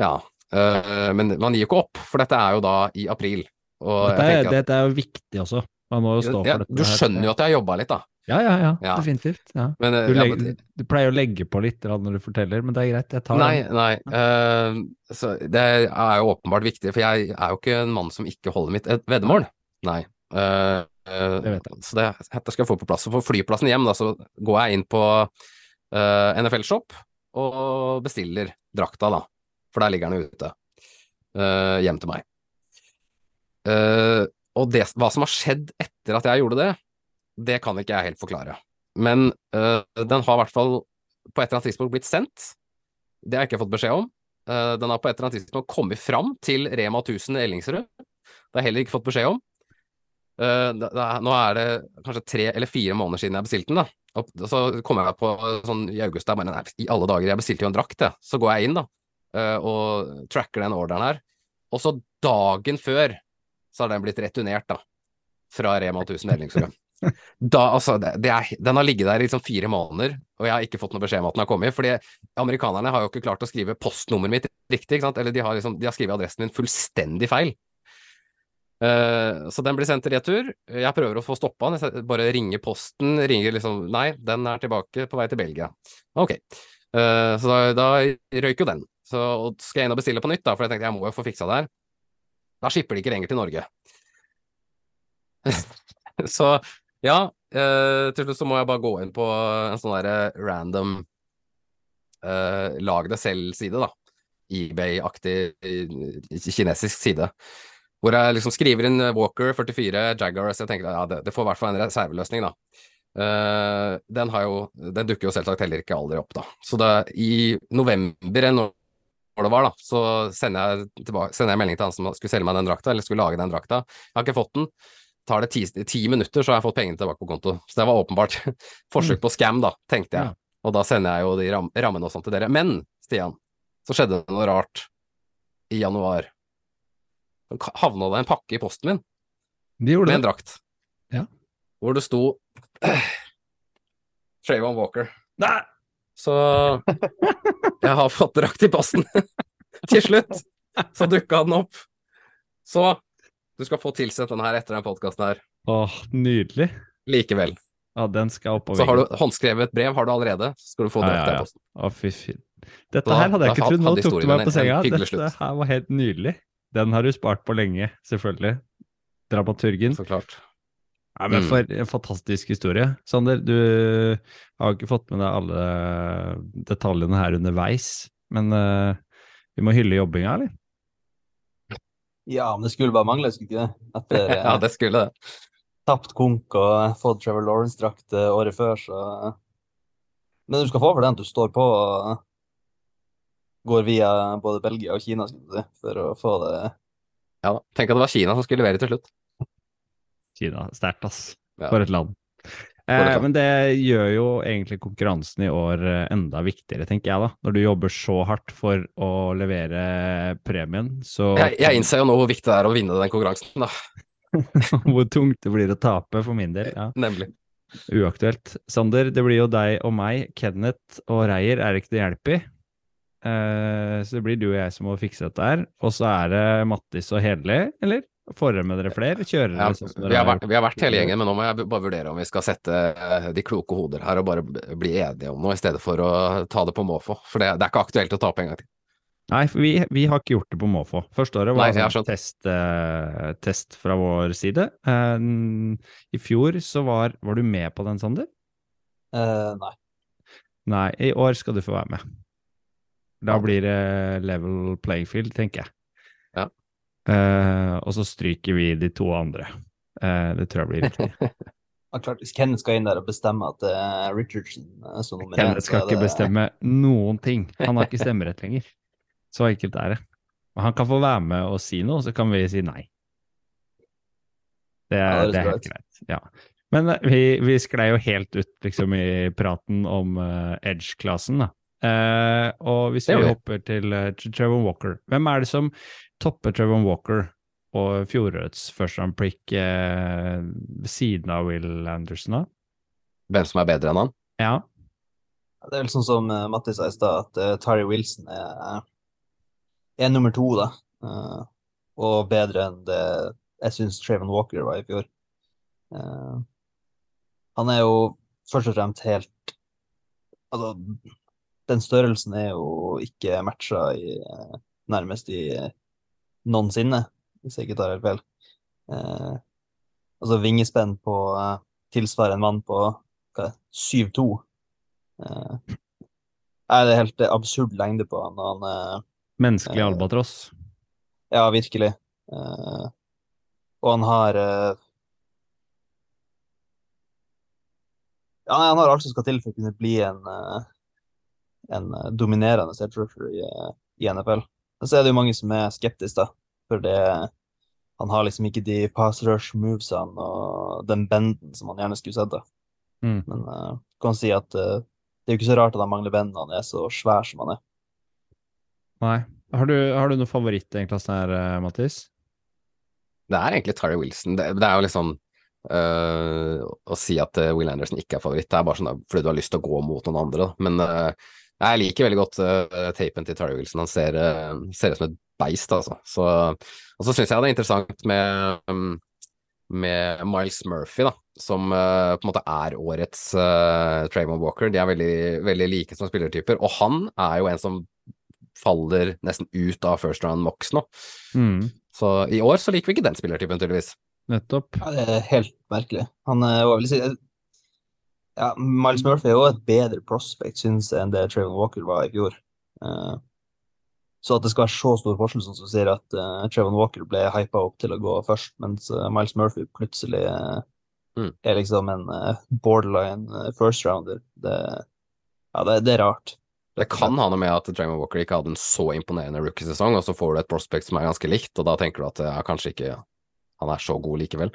Ja, Uh, men man gir jo ikke opp, for dette er jo da i april. Dette, er, at, dette er jo viktig også. Man må jo stå ja, for dette. du her. skjønner jo at jeg har jobba litt, da. Ja, ja, ja. Ja. Definitivt. Ja. Men, du, Du, ja, men- du pleier å legge på litt når du forteller, men det er greit. Jeg tar Nei, den. nei. Uh, så det er jo åpenbart viktig, for jeg er jo ikke en mann som ikke holder mitt veddemål. Nei. Øh, Det vet jeg. Så det dette skal jeg få på plass. Så på flyplassen hjem, da, så går jeg inn på uh, NFL Shop og bestiller drakta, da. For der ligger den ute. Uh, hjem til meg. Uh, og det, hva som har skjedd etter at jeg gjorde det, det kan ikke jeg helt forklare. Men eh, den har i hvert fall på et eller annet tidspunkt blitt sendt. Det har jeg ikke fått beskjed om. Eh, den har på et eller annet tidspunkt kommet fram til Rema 1000 i Ellingsrød. Det har jeg heller ikke fått beskjed om. Eh, da, er, nå er det kanskje tre eller fire måneder siden jeg bestilte den. da. Og så kommer jeg på sånn i august der, bare, nei, i alle dager, jeg bestilte jo en drakt, jeg. Så går jeg inn da, uh, og tracker den ordren her. Og så dagen før så har den blitt returnert, da. Fra Rema 1000 Ellingsrød. Da, altså, det, det er, den har ligget der i liksom fire måneder, og jeg har ikke fått noe beskjed om at den har kommet. fordi amerikanerne har jo ikke klart å skrive postnummeret mitt riktig, ikke sant? eller de har, liksom, de har skrevet adressen min fullstendig feil. Eh, så den blir sendt i retur. Jeg prøver å få stoppa den. Jeg bare ringer posten, ringer liksom Nei, den er tilbake på vei til Belgia. Ok. Uh, så da, da røyk jo den. Så skal jeg inn og bestille på nytt, da, for jeg tenkte jeg må jo få fiksa det her. Da skipper de ikke lenger til Norge. så ja, uh, til slutt så må jeg bare gå inn på en sånn derre random lag det selv-side, da. eBay-aktig kinesisk side. Hvor jeg liksom skriver inn Walker 44 Jaguars. Jeg tenker ja, det, det får i hvert fall en reserveløsning, da. Uh, den, har jo, den dukker jo selvsagt heller ikke aldri opp, da. Så det, i november, eller når når det var, da, så sender jeg, tilbake, sender jeg melding til han som skulle selge meg den drakta, eller skulle lage den drakta. Jeg har ikke fått den. Tar det ti, ti minutter, så har jeg fått pengene tilbake på konto. Så det var åpenbart forsøk på scam, da, tenkte jeg. Og da sender jeg jo de ram, rammene og sånt til dere. Men, Stian, så skjedde det noe rart i januar. Havna det en pakke i posten min De gjorde med en drakt. Ja. Hvor det sto Trayvon Walker. Nei! Så jeg har fått drakt i posten. Til slutt så dukka den opp. Så du skal få tilsendt den her etter den podkasten her. Åh, nydelig. Likevel. Ja, den skal opp på Så har du håndskrevet brev, har du allerede, så skal du få Ja, drakt ja, i posten. Å, fy fy. Dette her hadde jeg ikke trodd. Nå tok du meg på en- en senga. Dette her var helt nydelig. Den har du spart på lenge, selvfølgelig. Dramaturgen. Så klart. Nei, men Mm. For en fantastisk historie. Sander, du har ikke fått med deg alle detaljene her underveis, men uh, vi må hylle jobbinga, eller? Ja, men det skulle bare mangle, skulle ikke det? Etter eh, Ja, det skulle det. tapt konk og fått Trevor Lawrence-drakt eh, året før, så Men du skal få for den at du står på og går via både Belgia og Kina, si, for å få det Ja, da. Tenk at det var Kina som skulle levere til slutt. Kina, sterkt, ass. Ja. For et land. Eh, men det gjør jo egentlig konkurransen i år eh, enda viktigere, tenker jeg da. Når du jobber så hardt for å levere premien, så Jeg, jeg innser jo nå hvor viktig det er å vinne den konkurransen, da. hvor tungt det blir å tape for min del. Ja. Nemlig. Uaktuelt. Sander, det blir jo deg og meg, Kenneth og Reier er det ikke det hjelper? i. så det blir du og jeg som må fikse dette her. Og så er det Mattis og Hedli, eller? Får dere med dere flere? Kjører Ja, dere sånn som vi, dere har har vært, vi har vært hele gjengen, men nå må jeg bare vurdere om vi skal sette eh, de kloke hoder her og bare bli enige om noe, i stedet for å ta det på måfå. For det, det er ikke aktuelt å tape en gang til. Nei, for vi, vi har ikke gjort det på måfå. Første året var Nei, en test, uh, test fra vår side. Uh, I fjor så var Var du med på den, Sander? Uh, Nei. Nei, i år skal du få være med. Da blir det level playing field, tenker jeg. Ja. Uh, og så stryker vi de to andre. Uh, det tror jeg blir riktig. Ja, klart, Hvis Kenneth skal inn der og bestemme at det er Richardson eh, som nummer én, Kenneth skal er ikke bestemme noen ting. Han har ikke stemmerett lenger. Så enkelt er det. Og han kan få være med og si noe, så kan vi si nei. Det Ja, er, det det er helt greit. Ja. Men eh, vi, vi sklei jo helt ut liksom i praten om uh, Edge-klassen, da. Eh, og hvis vi hopper til uh, Trevor Walker Hvem er det som topper Trevor Walker og fjorårets første round pick eh, ved siden av Will Anderson, da? Hvem som er bedre enn han? Ja. Det er vel sånn som uh, Matti sa i stad, at uh, Tari Wilson er, er nummer to, da. Eh, og bedre enn det jeg syns Traven Walker var i fjor. Eh, han er jo først og fremst helt Altså, den størrelsen er jo ikke matcha i, eh, nærmest i eh, noensinne, hvis jeg ikke tar helt feil. Eh, altså vingespenn på eh, tilsvarer en mann på hva er det, 7-2. Eh, er det helt absurd lengde på han. han eh, Menneskelig Eh, albatross. ja, virkelig. Eh, og han har Ja, han har alt som skal til for å kunne bli en, en eh, dominerende edge rusher i, eh, i NFL. Men så er det jo mange som er skeptiske, da. For det Han har liksom ikke de pass rush movesene og den benden som han gjerne skulle sett. da. Mm. Men uh, kan si at uh, det er jo ikke så rart at han mangler benden han er så svær som han er. Nei. Har du, har du noen favoritt i den klassen her, Mattis? Det er egentlig Tyree Wilson. Det, det er jo liksom Uh, Å si at Will Anderson ikke er favoritt, det er bare sånn da, fordi du har lyst til å gå mot noen andre. Da. Men jeg liker veldig godt uh, tapen til Tarjei Wilson. Han ser, uh, ser ut som et beist, altså. Så, og så syns jeg det er interessant med, um, med Miles Murphy, da, som uh, på en måte er årets uh, Trayvon Walker. De er veldig, veldig like som spillertyper. Og han er jo en som faller nesten ut av first round Mox nå. Mm. Så i år så liker vi ikke den spillertypen, tydeligvis. Nettopp. Ja, det er helt merkelig. Han er vel vil si, ja, Miles Murphy er jo et bedre prospect, synes jeg, enn det Trayvon Walker var i fjor. Eh, så at det skal være så stor forskjell, som sier, at uh, Trayvon Walker ble hypa opp til å gå først, mens eh, Miles Murphy plutselig eh, Mm. er liksom en eh, borderline eh, first rounder. Det, ja, det, det er rart. Det kan ha noe med at Draymond Walker ikke hadde en så imponerende rookiesesong, og så får du et prospect som er ganske likt, og da tenker du at ja, kanskje ikke han er så god likevel.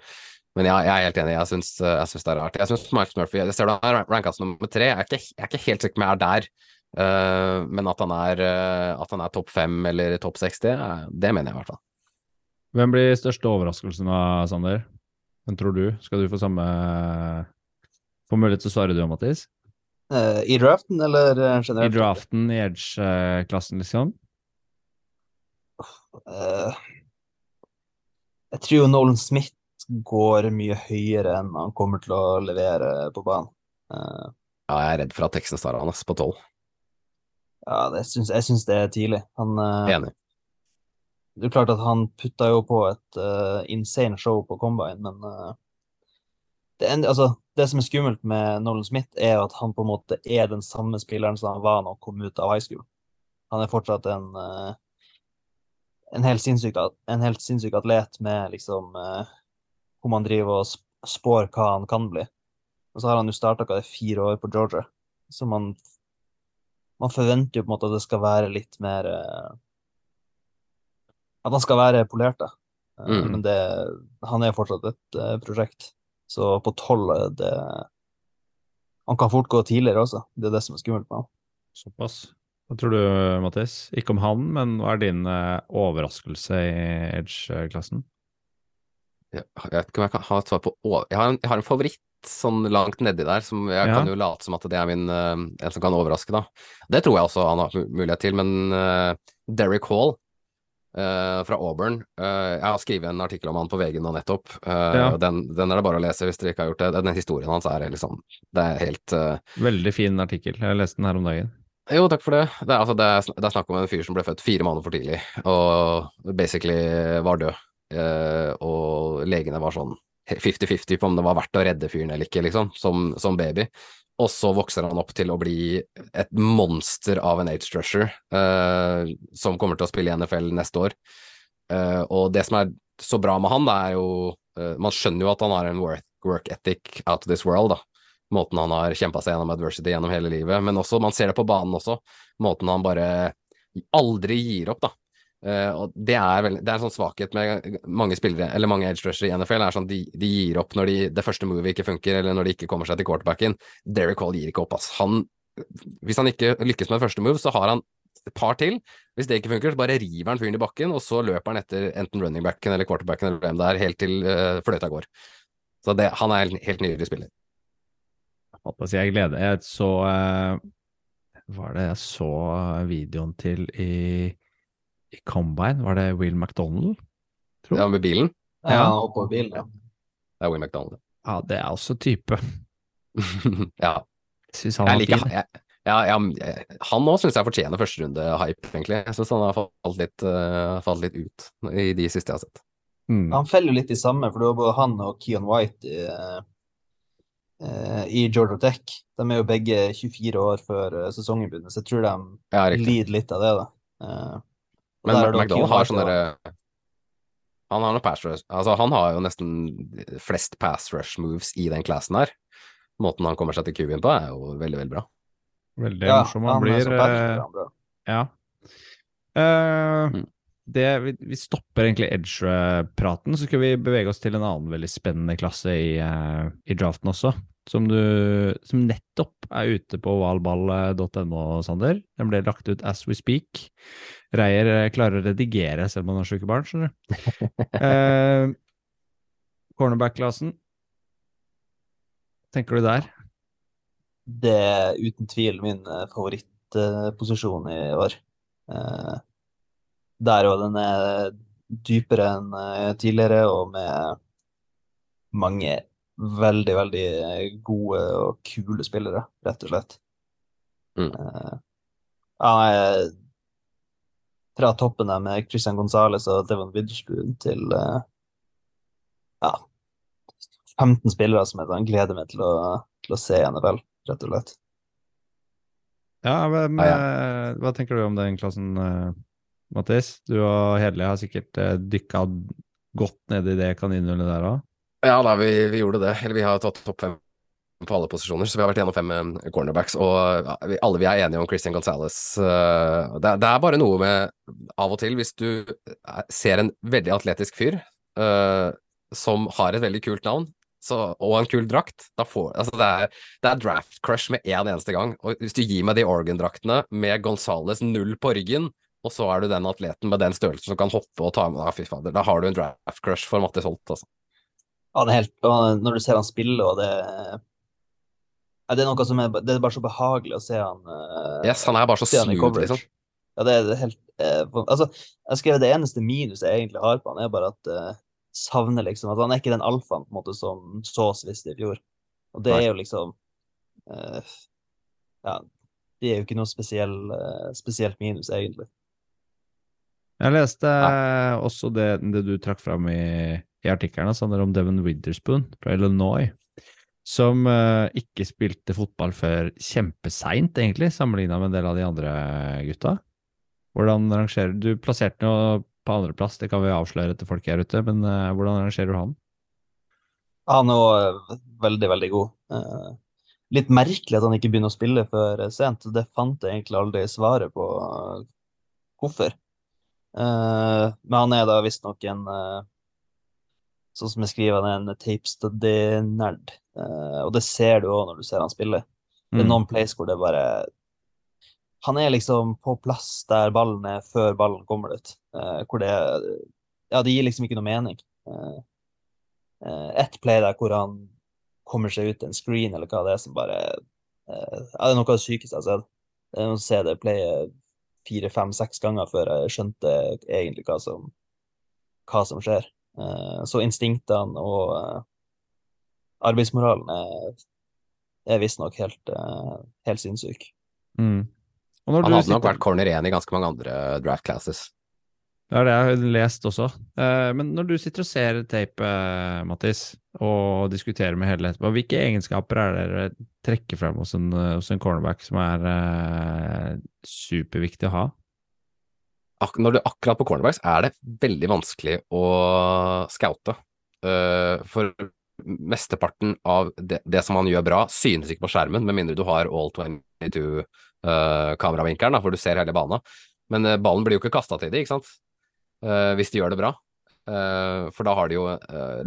Men ja, jeg er helt enig, jeg syns, det er rart. Jeg syns Miles Murphy Jeg ser du han er ranka som nummer tre, jeg er ikke, jeg er ikke helt sikker på om jeg er der. Uh, men at han er, uh, er topp fem eller topp 60, eh, det mener jeg i hvert fall. Hvem blir største overraskelsen av Sander? Hvem tror du? Skal du få samme Få mulighet til å svare du, Mattis? Uh, I draften, eller generelt? I draften i Edge-klassen, liksom? Uh, jeg tror jo Nolan Smith går mye høyere enn han kommer til å levere på banen. Uh, Ja, jeg er redd for at Texas tar han på tolv. ja, det syns, jeg syns det er tidlig. Han, uh, Enig. det er klart at han putta jo på et uh, insane show på Combine, men det, en- altså, det som er skummelt med Nolan Smith, er at han på en måte er den samme spilleren som han var da han kom ut av high school. Han er fortsatt en en helt sinnssyk, en helt sinnssyk atlet med liksom Hvor man driver og spår hva han kan bli. Og så har han jo starta hva det er fire år på Georgia, så man man forventer jo på en måte at det skal være litt mer eh, At han skal være polert, da. Eh, Mm. Men det, han er fortsatt et eh, prosjekt. Så på tolv er det Han kan fort gå tidligere også. Det er det som er skummelt med han. Såpass. Hva tror du, Mattis? Ikke om han, men hva er din overraskelse i Edge-klassen? Jeg vet ikke om jeg kan ha et svar på over... Jeg har en, jeg har en favoritt sånn langt nedi der, som jeg Ja. kan jo late som at det er min uh, en som kan overraske, da. Det tror jeg også han har mulighet til, men uh, Derrick Hall uh, fra Auburn eh, Jeg har skrevet en artikkel om han på VG nå nettopp. eh, Ja. den, den er det bare å lese hvis dere ikke har gjort det. Den historien hans er liksom Det er helt eh, Veldig fin artikkel. Jeg leste den her om dagen. Jo, takk for det. Det er, altså, det, er, det er snakk om en fyr som ble født fire måneder for tidlig, og basically var død. Eh, og legene var sånn 50-50 på om det var verdt å redde fyren eller ikke, liksom, som, som baby. Og så vokser han opp til å bli et monster av en age rusher, eh, som kommer til å spille i NFL neste år. Eh, og det som er så bra med han, det er jo eh, Man skjønner jo at han har en work, work ethic out of this world, da måten han har kjempa seg gjennom adversity gjennom hele livet, men også, man ser det på banen også, måten han bare aldri gir opp, da. Eh, og det er, veldig, det er en sånn svakhet med mange spillere, eller mange edge rushere i NFL, er sånn de, de gir opp når de, det første movet ikke funker, eller når de ikke kommer seg til quarterbacken. Derrick Hall gir ikke opp, ass. Han, hvis han ikke lykkes med første move, så har han et par til. Hvis det ikke funker, så bare river han fyren i bakken, og så løper han etter enten runningbacken eller quarterbacken eller hvem det er, helt til uh, fløyta går. Så det, han er en helt nydelig spiller. Jeg gleder Jeg så eh, Var det jeg så videoen til i, i Combine? Var det Will McDonald? Tror. Ja, med bilen. Ja, Ja. han bilen. Ja. Det er Will McDonald. Ja, det er også type. ja. Syns han var fin. jeg, ja, ja, jeg- Han òg syns jeg fortjener førsterunde-hype, egentlig. Jeg syns han har falt litt, uh, falt litt ut i de siste jeg har sett. Mm. Han feller jo litt i samme, for det var både han og Keon White i, eh, eh, i Georgia Tech. De er jo begge 24 år før eh, sesongen begynner, så jeg tror de Ja, lider litt av det. da. Eh, og Men McDonald har sånn derre Han har noe pass rush Altså, han har jo nesten flest pass rush moves i den klassen her. Måten han kommer seg til QB-en på, er jo veldig, veldig bra. Veldig Ja, morsom han han blir. perfekt, eh. Ja. Uh, Mm. det, vi, vi stopper egentlig edge-praten, så skal vi bevege oss til en annen veldig spennende klasse i, uh, i draften også. Som, du, som nettopp er ute på ovalball.no, Sander. Den ble lagt ut as we speak. Reier eh, klarer å redigere selv om han har syke barn, skjønner du. Eh, Cornerback-klassen. Tenker du der? Det er uten tvil min eh, favorittposisjon i år. Eh, Der og den er dypere enn eh, tidligere, og med mange veldig, veldig gode og kule spillere, rett og slett. Mm. Eh, Han er fra toppen der med Christian Gonzales og Devon Witherspoon til eh, ja, 15 spillere som jeg sånn gleder meg til å, til å se i NFL, rett og slett. Ja, hvem, Ja, eh, hva tenker du om den klassen, eh, Mattis? Du og Hedli har sikkert dykka godt ned i det kaninhullet der òg. Ja da, vi, vi gjorde det. Eller vi har tatt topp fem på alle posisjoner, så vi har vært gjennom fem eh, cornerbacks. Og vi, alle vi er enige om Christian Gonzales. Uh, det, det er bare noe med av og til, hvis du er- ser en veldig atletisk fyr uh, som har et veldig kult navn, så, og en kul drakt, får Altså, det er, det er draft crush med én eneste gang. Og hvis du gir meg de Oregon-draktene med Gonzales null på ryggen, og så er du den atleten med den størrelsen som kan hoppe og ta med deg Fy fader, da har du en draft crush for Mattis Holt, altså. Han er helt, og når du ser han spille, og det ja, Det er noe som er Det er bare så behagelig å se han eh, Yes, han er bare så smooth, liksom. Ja, det er helt eh, Altså, jeg skrev det eneste minuset jeg egentlig har på han, er bare at eh, savner liksom At han er ikke den alfaen på en måte som Saas visste i fjor. Og det Nei. er jo liksom eh, Ja, det er jo ikke noe spesiell, eh, spesielt minus, egentlig. Jeg leste eh, også det, det du trakk fram i, i artikkelen, handler om Devon Witherspoon fra Illinois. Som uh, ikke spilte fotball før kjempeseint, egentlig, sammenligna med en del av de andre gutta. Hvordan rangerer du? plasserte noe på andreplass. Det kan vi avsløre til folk her ute, men uh, hvordan rangerer du han? Han er også veldig, veldig god. Uh, litt merkelig at han ikke begynner å spille før sent. Det fant jeg egentlig aldri svaret på eh, hvorfor. Eh, men han er da visstnok en eh, Sånn som jeg skriver, han er en tapestudy-nerd. Uh, og det ser du òg når du ser han spille. Det er Mm. noen plays hvor det bare Han er liksom på plass der ballen er, før ballen kommer ut. Uh, hvor det Ja, det gir liksom ikke noe mening. Uh, eh, ett play der hvor han kommer seg ut en screen, eller hva det er som bare eh, Ja, det er noe av det sykeste jeg har sett. Det er å se det playet fire, fem, seks ganger før jeg skjønte egentlig hva som, hva som skjer. Eh, så instinktene og eh, arbeidsmoralen er, er visstnok helt, eh, helt sinnssyk. Mm. Og når Han du hadde nok vært corner 1 i ganske mange andre draft classes. Det er det jeg har lest også. Eh, men når du sitter og ser tape, Mattis, og diskuterer med hele etterpå, hvilke egenskaper er det dere trekker frem hos en, hos en cornerback som er superviktig å ha? Når du akkurat på cornerbacks er det veldig vanskelig å scoute. Uh, for mesteparten av det, det som han gjør bra, synes ikke på skjermen, med mindre du har all 22-kameravinkelen, uh, hvor du ser hele banen. Men uh, ballen blir jo ikke kasta til dem, ikke sant? Uh, hvis de gjør det bra. Eh, for da har de jo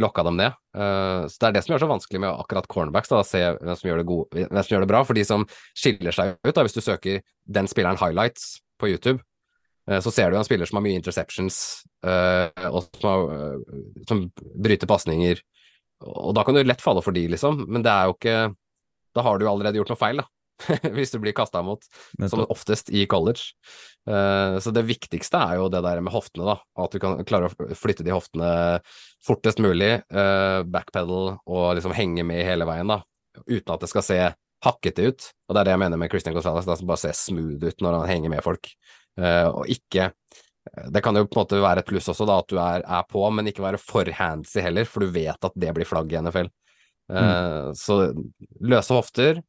lokka dem ned. Eh, så det er det som gjør det så vanskelig med akkurat cornerbacks, da, å se hvem som, gode, hvem som gjør det bra. For de som skiller seg ut, da, hvis du søker den spilleren highlights på YouTube, eh, så ser du en spiller som har mye interceptions, eh, og som, har, eh, som bryter pasninger. Og da kan du lett falle for de, liksom. Men det er jo ikke Da har du allerede gjort noe feil, da. hvis du blir kasta mot som oftest i college. Eh, så det viktigste er jo det der med hoftene, da. At du kan klare å flytte de hoftene fortest mulig. Backpedal og liksom henge med hele veien, da. Uten at det skal se hakkete ut. Og det er det jeg mener med Christian Gonzales, som bare ser smooth ut når han henger med folk. Eh, og ikke Det kan jo på en måte være et pluss også, da, at du er, er på, men ikke være for handsy heller, for du vet at det blir flagg i NFL. Eh, Så løse hofter,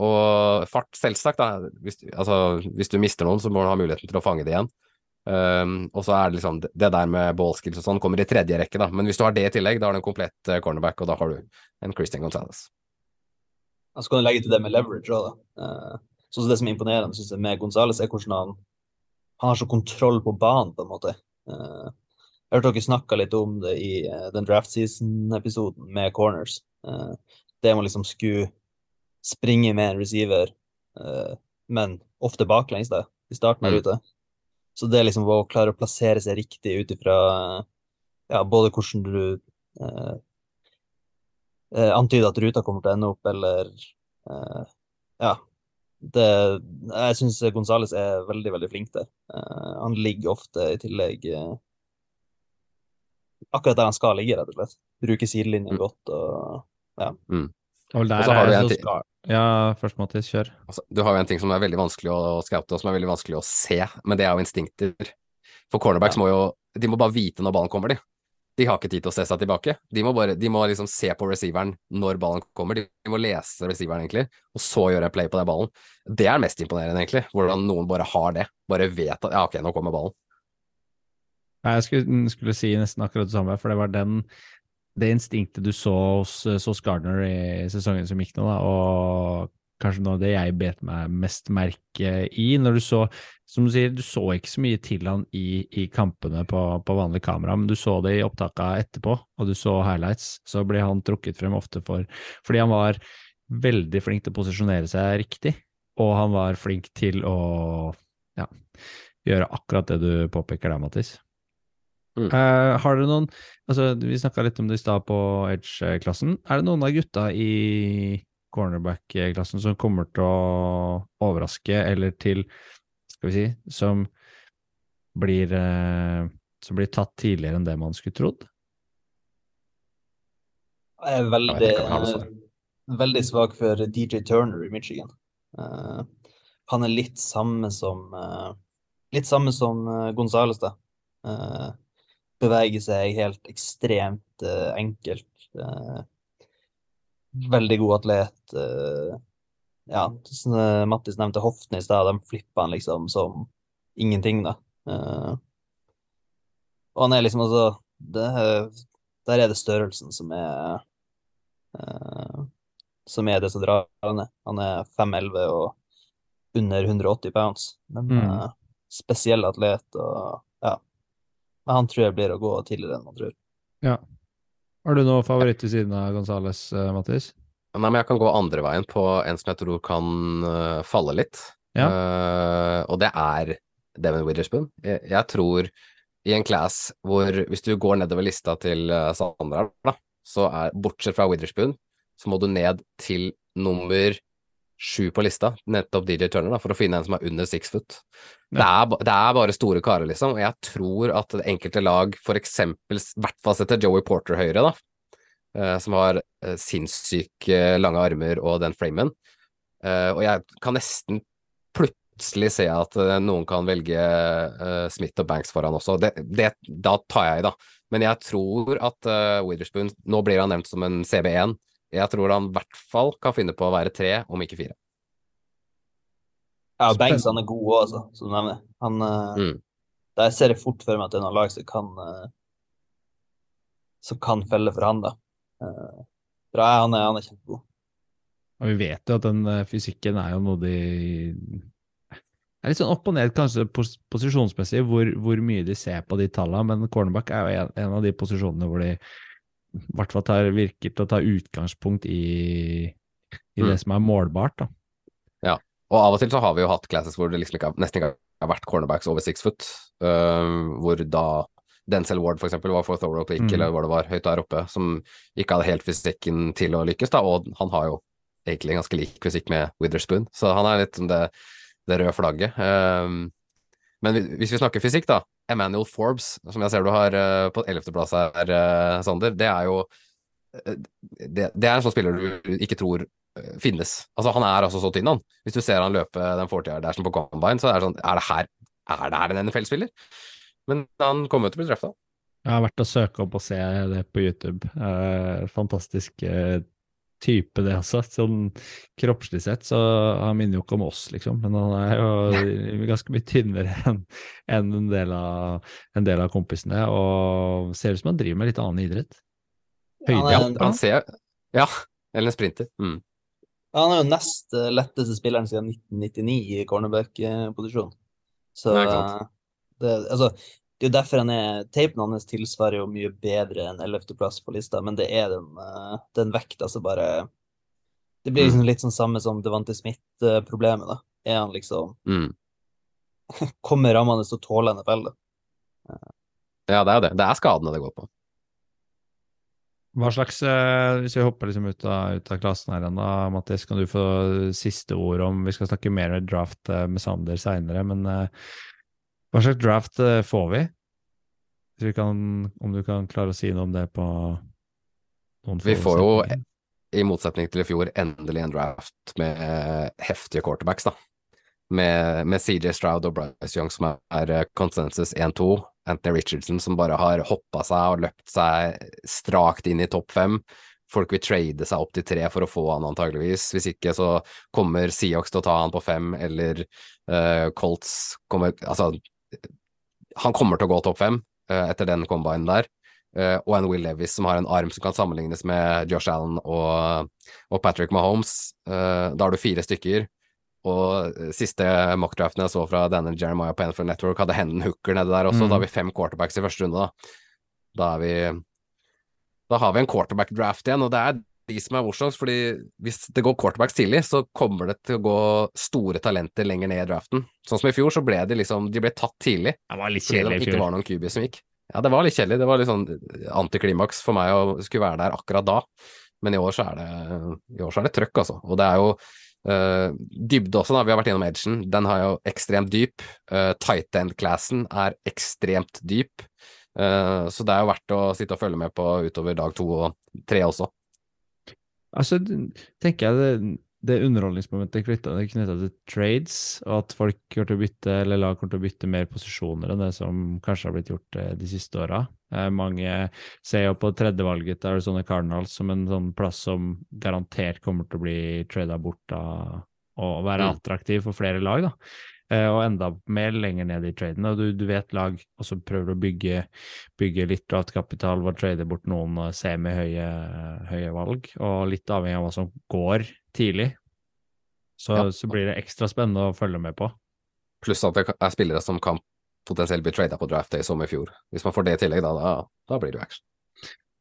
og fart, selvsagt. Da. Hvis, altså, hvis du mister noen, så må du ha muligheten til å fange det igjen. Um, og så er det liksom det der med ball skills og sånn kommer i tredje rekke, da. Men hvis du har det i tillegg, da har du en komplett eh, cornerback, og da har du en Christian Gonzales. Så kan du legge til det med leverage òg, da. Eh, Så det som er imponerende synes jeg, med Gonzales, er hvordan han har så kontroll på banen, på en måte. Eh, Jeg hørte dere snakka litt om det i eh, den draft season-episoden med corners. Eh, Det å liksom skulle springe med en receiver, men ofte baklengs, da, i starten av Mm. ruta. Så det liksom å klare å plassere seg riktig ut ifra ja, både hvordan du eh, antyder at ruta kommer til å ende opp, eller eh, Ja. Det, jeg syns Gonzales er veldig, veldig flink der. Uh, han ligger ofte i tillegg uh, akkurat der han skal ligge, rett og slett. Bruker sidelinjen Mm. godt og Og der Og så har er du en ting skal... Ja, først Mattis, kjør. Altså, du har jo en ting som er veldig vanskelig å scoute, og som er veldig vanskelig å se, men det er jo instinkter. For cornerbacks må jo De må bare vite når ballen kommer, de. De har ikke tid til å se seg tilbake. De må bare De må liksom se på receiveren når ballen kommer. De må lese receiveren, egentlig, og så gjøre en play på den ballen. Det er mest imponerende, egentlig. Hvordan noen bare har det. Bare vet at Ja, ok, nå kommer ballen. Nei, Jeg skulle, skulle si nesten akkurat det samme, for det var den det instinktet du så hos Sauce Gardner i sesongen som gikk nå, da, og kanskje noe av det jeg bet meg mest merke i, når du så Som du sier, du så ikke så mye til han i, i kampene på, på vanlig kamera, men du så det i opptaka etterpå, og du så highlights, så ble han trukket frem ofte for Fordi han var veldig flink til å posisjonere seg riktig, og han var flink til å ja, gjøre akkurat det du påpeker der, Mattis. Mm. Uh, har dere noen altså Vi snakka litt om det i stad på Edge-klassen. Er det noen av gutta i cornerback-klassen som kommer til å overraske, eller til Skal vi si Som blir eh, Som blir tatt tidligere enn det man skulle trodd? Jeg er veldig, jeg veldig svak for DJ Turner i Michigan. Uh, han er litt samme som uh, Litt samme som uh, Gonzales, da. Uh, beveger seg helt ekstremt enkelt. Veldig god atlet. eh, ja, som eh, Mattis nevnte hoftene i stad, de flipper han liksom som ingenting, da. Eh, Og han er liksom altså det, Der er det størrelsen som er Som er det som drar han ned. Han er 5'11 og under 180 pounds. Men Mm. spesiell atlet og ja. Men han tror jeg blir å gå tidligere enn man tror. Ja. Har du noen favoritt ved siden av Gonzales, uh, Mattis? Nei, men jeg kan gå andre veien på en som jeg tror kan uh, falle litt. Ja. Uh, og det er Devin Witherspoon. Jeg, jeg tror i en class hvor hvis du går nedover lista til uh, Sandra, da, så er bortsett fra Witherspoon, så må du ned til nummer sju på lista, nettopp DJ Turner, da, for å finne en som er under six foot. Det, er, det er bare store karer, liksom, og jeg tror at enkelte lag, eksempel, i hvert fall setter Joey Porter høyre, da, Uh, som har uh, sinnssyke uh, lange armer og den framen, og jeg kan nesten plutselig se at noen kan velge Smith og Banks foran også. Det, det, da tar jeg i, da. Men jeg tror at Witherspoon Nå blir han nevnt som en CB1. Jeg tror han i hvert fall kan finne på å være tre, om ikke fire. Ja, Banks han er god òg, altså, som du nevner. Han, eh, Mm. Der ser jeg fort for meg at det er noen lag som kan eh, som kan felle for han, da. For bra, han er, han er kjempegod. Og vi vet jo at den eh, fysikken er jo noe de Det er litt sånn opp og ned kanskje pos posisjonsmessig hvor, hvor mye de ser på de tallene, men cornerback er jo en, en av de posisjonene hvor de i hvert fall tar, virker til å ta utgangspunkt i, i det Mm. som er målbart. da. Og av og til så har vi jo hatt classes hvor det liksom ikke har, nesten ikke har vært cornerbacks over six foot, øh, hvor da Denzel Ward eksempel var for thorough pick, Mm. eller hvor det var høyt der oppe, som ikke hadde helt fysikken til å lykkes, da, og han har jo egentlig ganske lik fysikk med Witherspoon, så han er litt som det, det røde flagget. Um, men hvis vi snakker fysikk, da, Emmanuel Forbes, som jeg ser du har øh, på ellevteplass her, øh, Sander, det er jo øh, det, det er en sånn spiller du ikke tror finnes. Altså, han er altså så tynn, han. Hvis du ser han løpe den 40 der som på combine, så er det sånn Er det her, er det her en NFL-spiller? Men han kommer jo til å bli drafta. Jeg har vært og søke opp og se det på YouTube. Eh, fantastisk eh, type, det også. Sånn kroppslig sett, så han minner jo ikke om oss, liksom. Men han er jo ganske mye tynnere enn en, del av- en del av kompisene, og ser ut som han driver med litt annen idrett. Høyde, Ja, han ser Ja, eller en sprinter. Mm. Han er jo nest eh, letteste spilleren siden 1999 i cornerback-posisjon. Så eh, det, altså, det er jo derfor han er Tapen hans tilsvarer jo mye bedre enn 11.-plass på lista, men det er den, eh, den vekta som bare Det blir Mm. liksom litt sånn samme som Devante Smith-problemet, da. Er han liksom Mm. Kommer rammene så tåler tåle NFL, da? Ja, det er jo det. Det er skadene det går på. Hva slags, eh, Hvis vi hopper liksom ut av, ut av klassen her ennå, Mattis, kan du få siste ord om Vi skal snakke mer draft eh, med Sander seinere, men hva slags draft eh, får vi? Vi kan, om du kan klare å si noe om det på noen Vi får jo i motsetning til i fjor, endelig en draft med eh, heftige quarterbacks, da. Med, med CJ Stroud og Bryce Young som er konsensus consensus 1-2. Anthony Richardson som bare har hoppa seg og løpt seg strakt inn i topp fem. Folk vil trade seg opp til tre for å få han antageligvis. Hvis ikke så kommer Seahawks til å ta han på fem, eller uh, Colts kommer Altså, han kommer til å gå topp fem eh, etter den combinen der. Eh, og en Will Levis som har en arm som kan sammenlignes med Josh Allen og, og Patrick Mahomes. Eh, da har du fire stykker. Og siste mockdraften jeg så fra Daniel Jeremiah på NFL Network, hadde Hendon Hooker nede der også. Mm. Da har vi fem quarterbacks i første runde, da. Da er vi Da har vi en quarterback-draft igjen, og det er de som er morsomst, fordi hvis det går quarterbacks tidlig, så kommer det til å gå store talenter lenger ned i draften. Sånn som i fjor, så ble de liksom De ble tatt tidlig. Det var litt kjedelig i i ikke fjor. var noen QB som gikk. Ja, det var litt kjedelig. Det var litt sånn antiklimaks for meg å skulle være der akkurat da. Men i år så er det, i år så er det trøkk, altså. Og det er jo uh, dybde også, da. Vi har vært innom edgen. Den har jo ekstremt dyp. Uh, tight end-classen er ekstremt dyp. Uh, så det er jo verdt å sitte og følge med på utover dag to og tre også. Altså, tenker jeg det, det underholdningsmomentet knytta til trades, og at folk kommer til å bytte, eller lag kommer til å bytte mer posisjoner enn det som kanskje har blitt gjort eh, de siste åra. Eh, mange ser jo på tredjevalget til Arizona Cardinals som en sånn plass som garantert kommer til å bli trada bort av å være Mm. attraktiv for flere lag, da. Eh, og enda mer lenger ned i traden. Og du, du vet lag også prøver å bygge, bygge litt draftkapital, å trader bort noen semihøye semi-høye valg, og litt avhengig av hva som går tidlig. Så, Ja. så blir det ekstra spennende å følge med på. Pluss at det er spillere som kan potensielt bli trada på draft day som i fjor. Hvis man får det i tillegg, da, da, da blir det action.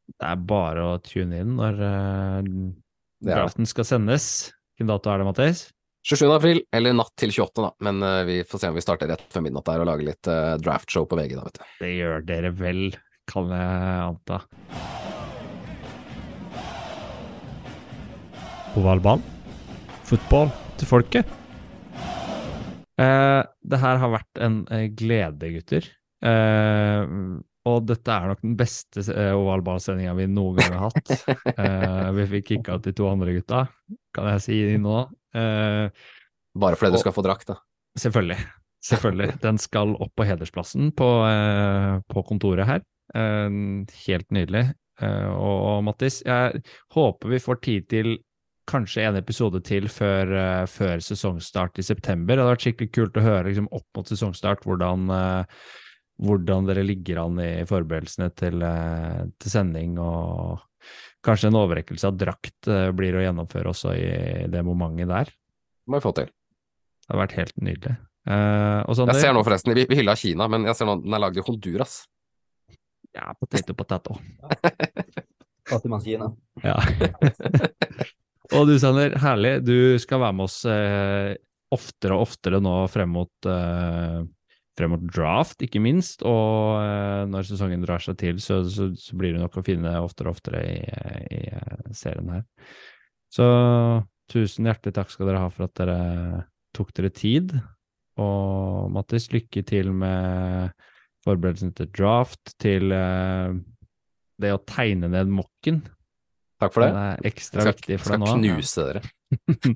Det er bare å tune inn når eh, det. draften skal sendes. Hvilken dato er det, Mattis? 27. april, eller natt til 28., da. Men uh, vi får se om vi starter rett før midnatt der og lager litt uh, draftshow på VG, da, vet du. Det gjør dere vel, kan jeg anta. Ovalbanen. Fotball til folket. Eh, det her har vært en eh, glede, gutter. Eh, og dette er nok den beste eh, ovalballsendinga vi noen gang har hatt. uh, vi fikk kicka ut de to andre gutta, kan jeg si nå. Uh, Bare fordi Og- du skal få drakt, da. Selvfølgelig. Selvfølgelig. Den skal opp på hedersplassen på, uh, på kontoret her. Helt nydelig. Og, og Mattis, jeg håper vi får tid til kanskje en episode til før, før sesongstart i september. Det hadde vært skikkelig kult å høre liksom, opp mot sesongstart hvordan, hvordan dere ligger an i forberedelsene til, eh, til sending, og kanskje en overrekkelse av drakt eh, blir å gjennomføre også i det momentet der. Det må vi få til. Det hadde vært helt nydelig. Eh, og sånn, Jeg ser nå forresten, vi, vi hylla Kina, men jeg ser nå den er lagd i Honduras. Ja, potato, potato. Fattigmanns Kina. Ja. og du, Sander, herlig. Du skal være med oss eh, oftere og oftere nå frem mot, eh, frem mot draft, ikke minst. Og eh, når sesongen drar seg til, så, så, så blir det nok å finne oftere og oftere i, i eh, serien her. Så tusen hjertelig takk skal dere ha for at dere tok dere tid. Og Mattis, lykke til med forberedelsen til draft, til eh, det å tegne ned mokken. Takk for det. Den er ekstra skal, viktig for deg nå. Jeg skal knuse dere.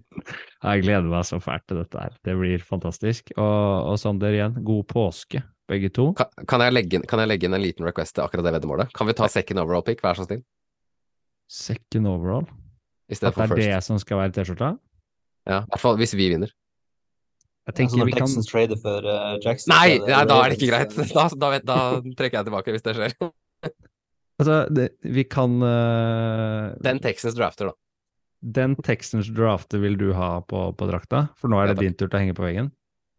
Jeg gleder meg så fælt til dette her. Det blir fantastisk. Og, og Sander igjen, god påske, begge to. Kan, kan, jeg legge inn, kan jeg legge inn en liten request til akkurat det veddemålet? Kan vi ta second overall pick, vær så snill? Second overall. I At stedet det for er first. det som skal være T-skjorta? Ja, I hvert fall hvis vi vinner. Jeg Altså tenker når vi kan for uh, Jackson Nei, nei, da er det ikke greit. eh, Da, da, da trekker jeg tilbake hvis det skjer. Altså, det, vi kan uh, Den Texans drafter, da. Den Texans drafter vil du ha på, på drakta? For nå er det ja, din tur til å henge på veggen?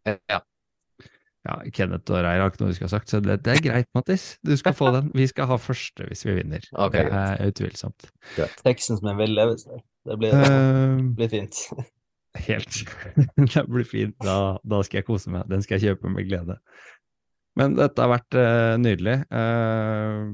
Ja. Ja, Kenneth og Reir har ikke noe de skal ha sagt, så det, det er greit, Mattis. Du skal få den. Vi skal ha første hvis vi vinner. Okay, det er utvilsomt. Greit. Texans med Levis der. Det blir, uh, blir fint. Helt. det blir fint. Da, da skal jeg kose meg. Den skal jeg kjøpe med glede. Men dette har vært uh, nydelig. Uh,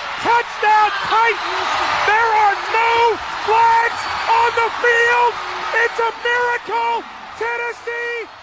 Touchdown Titans. There are no flags on the field. It's a miracle. Tennessee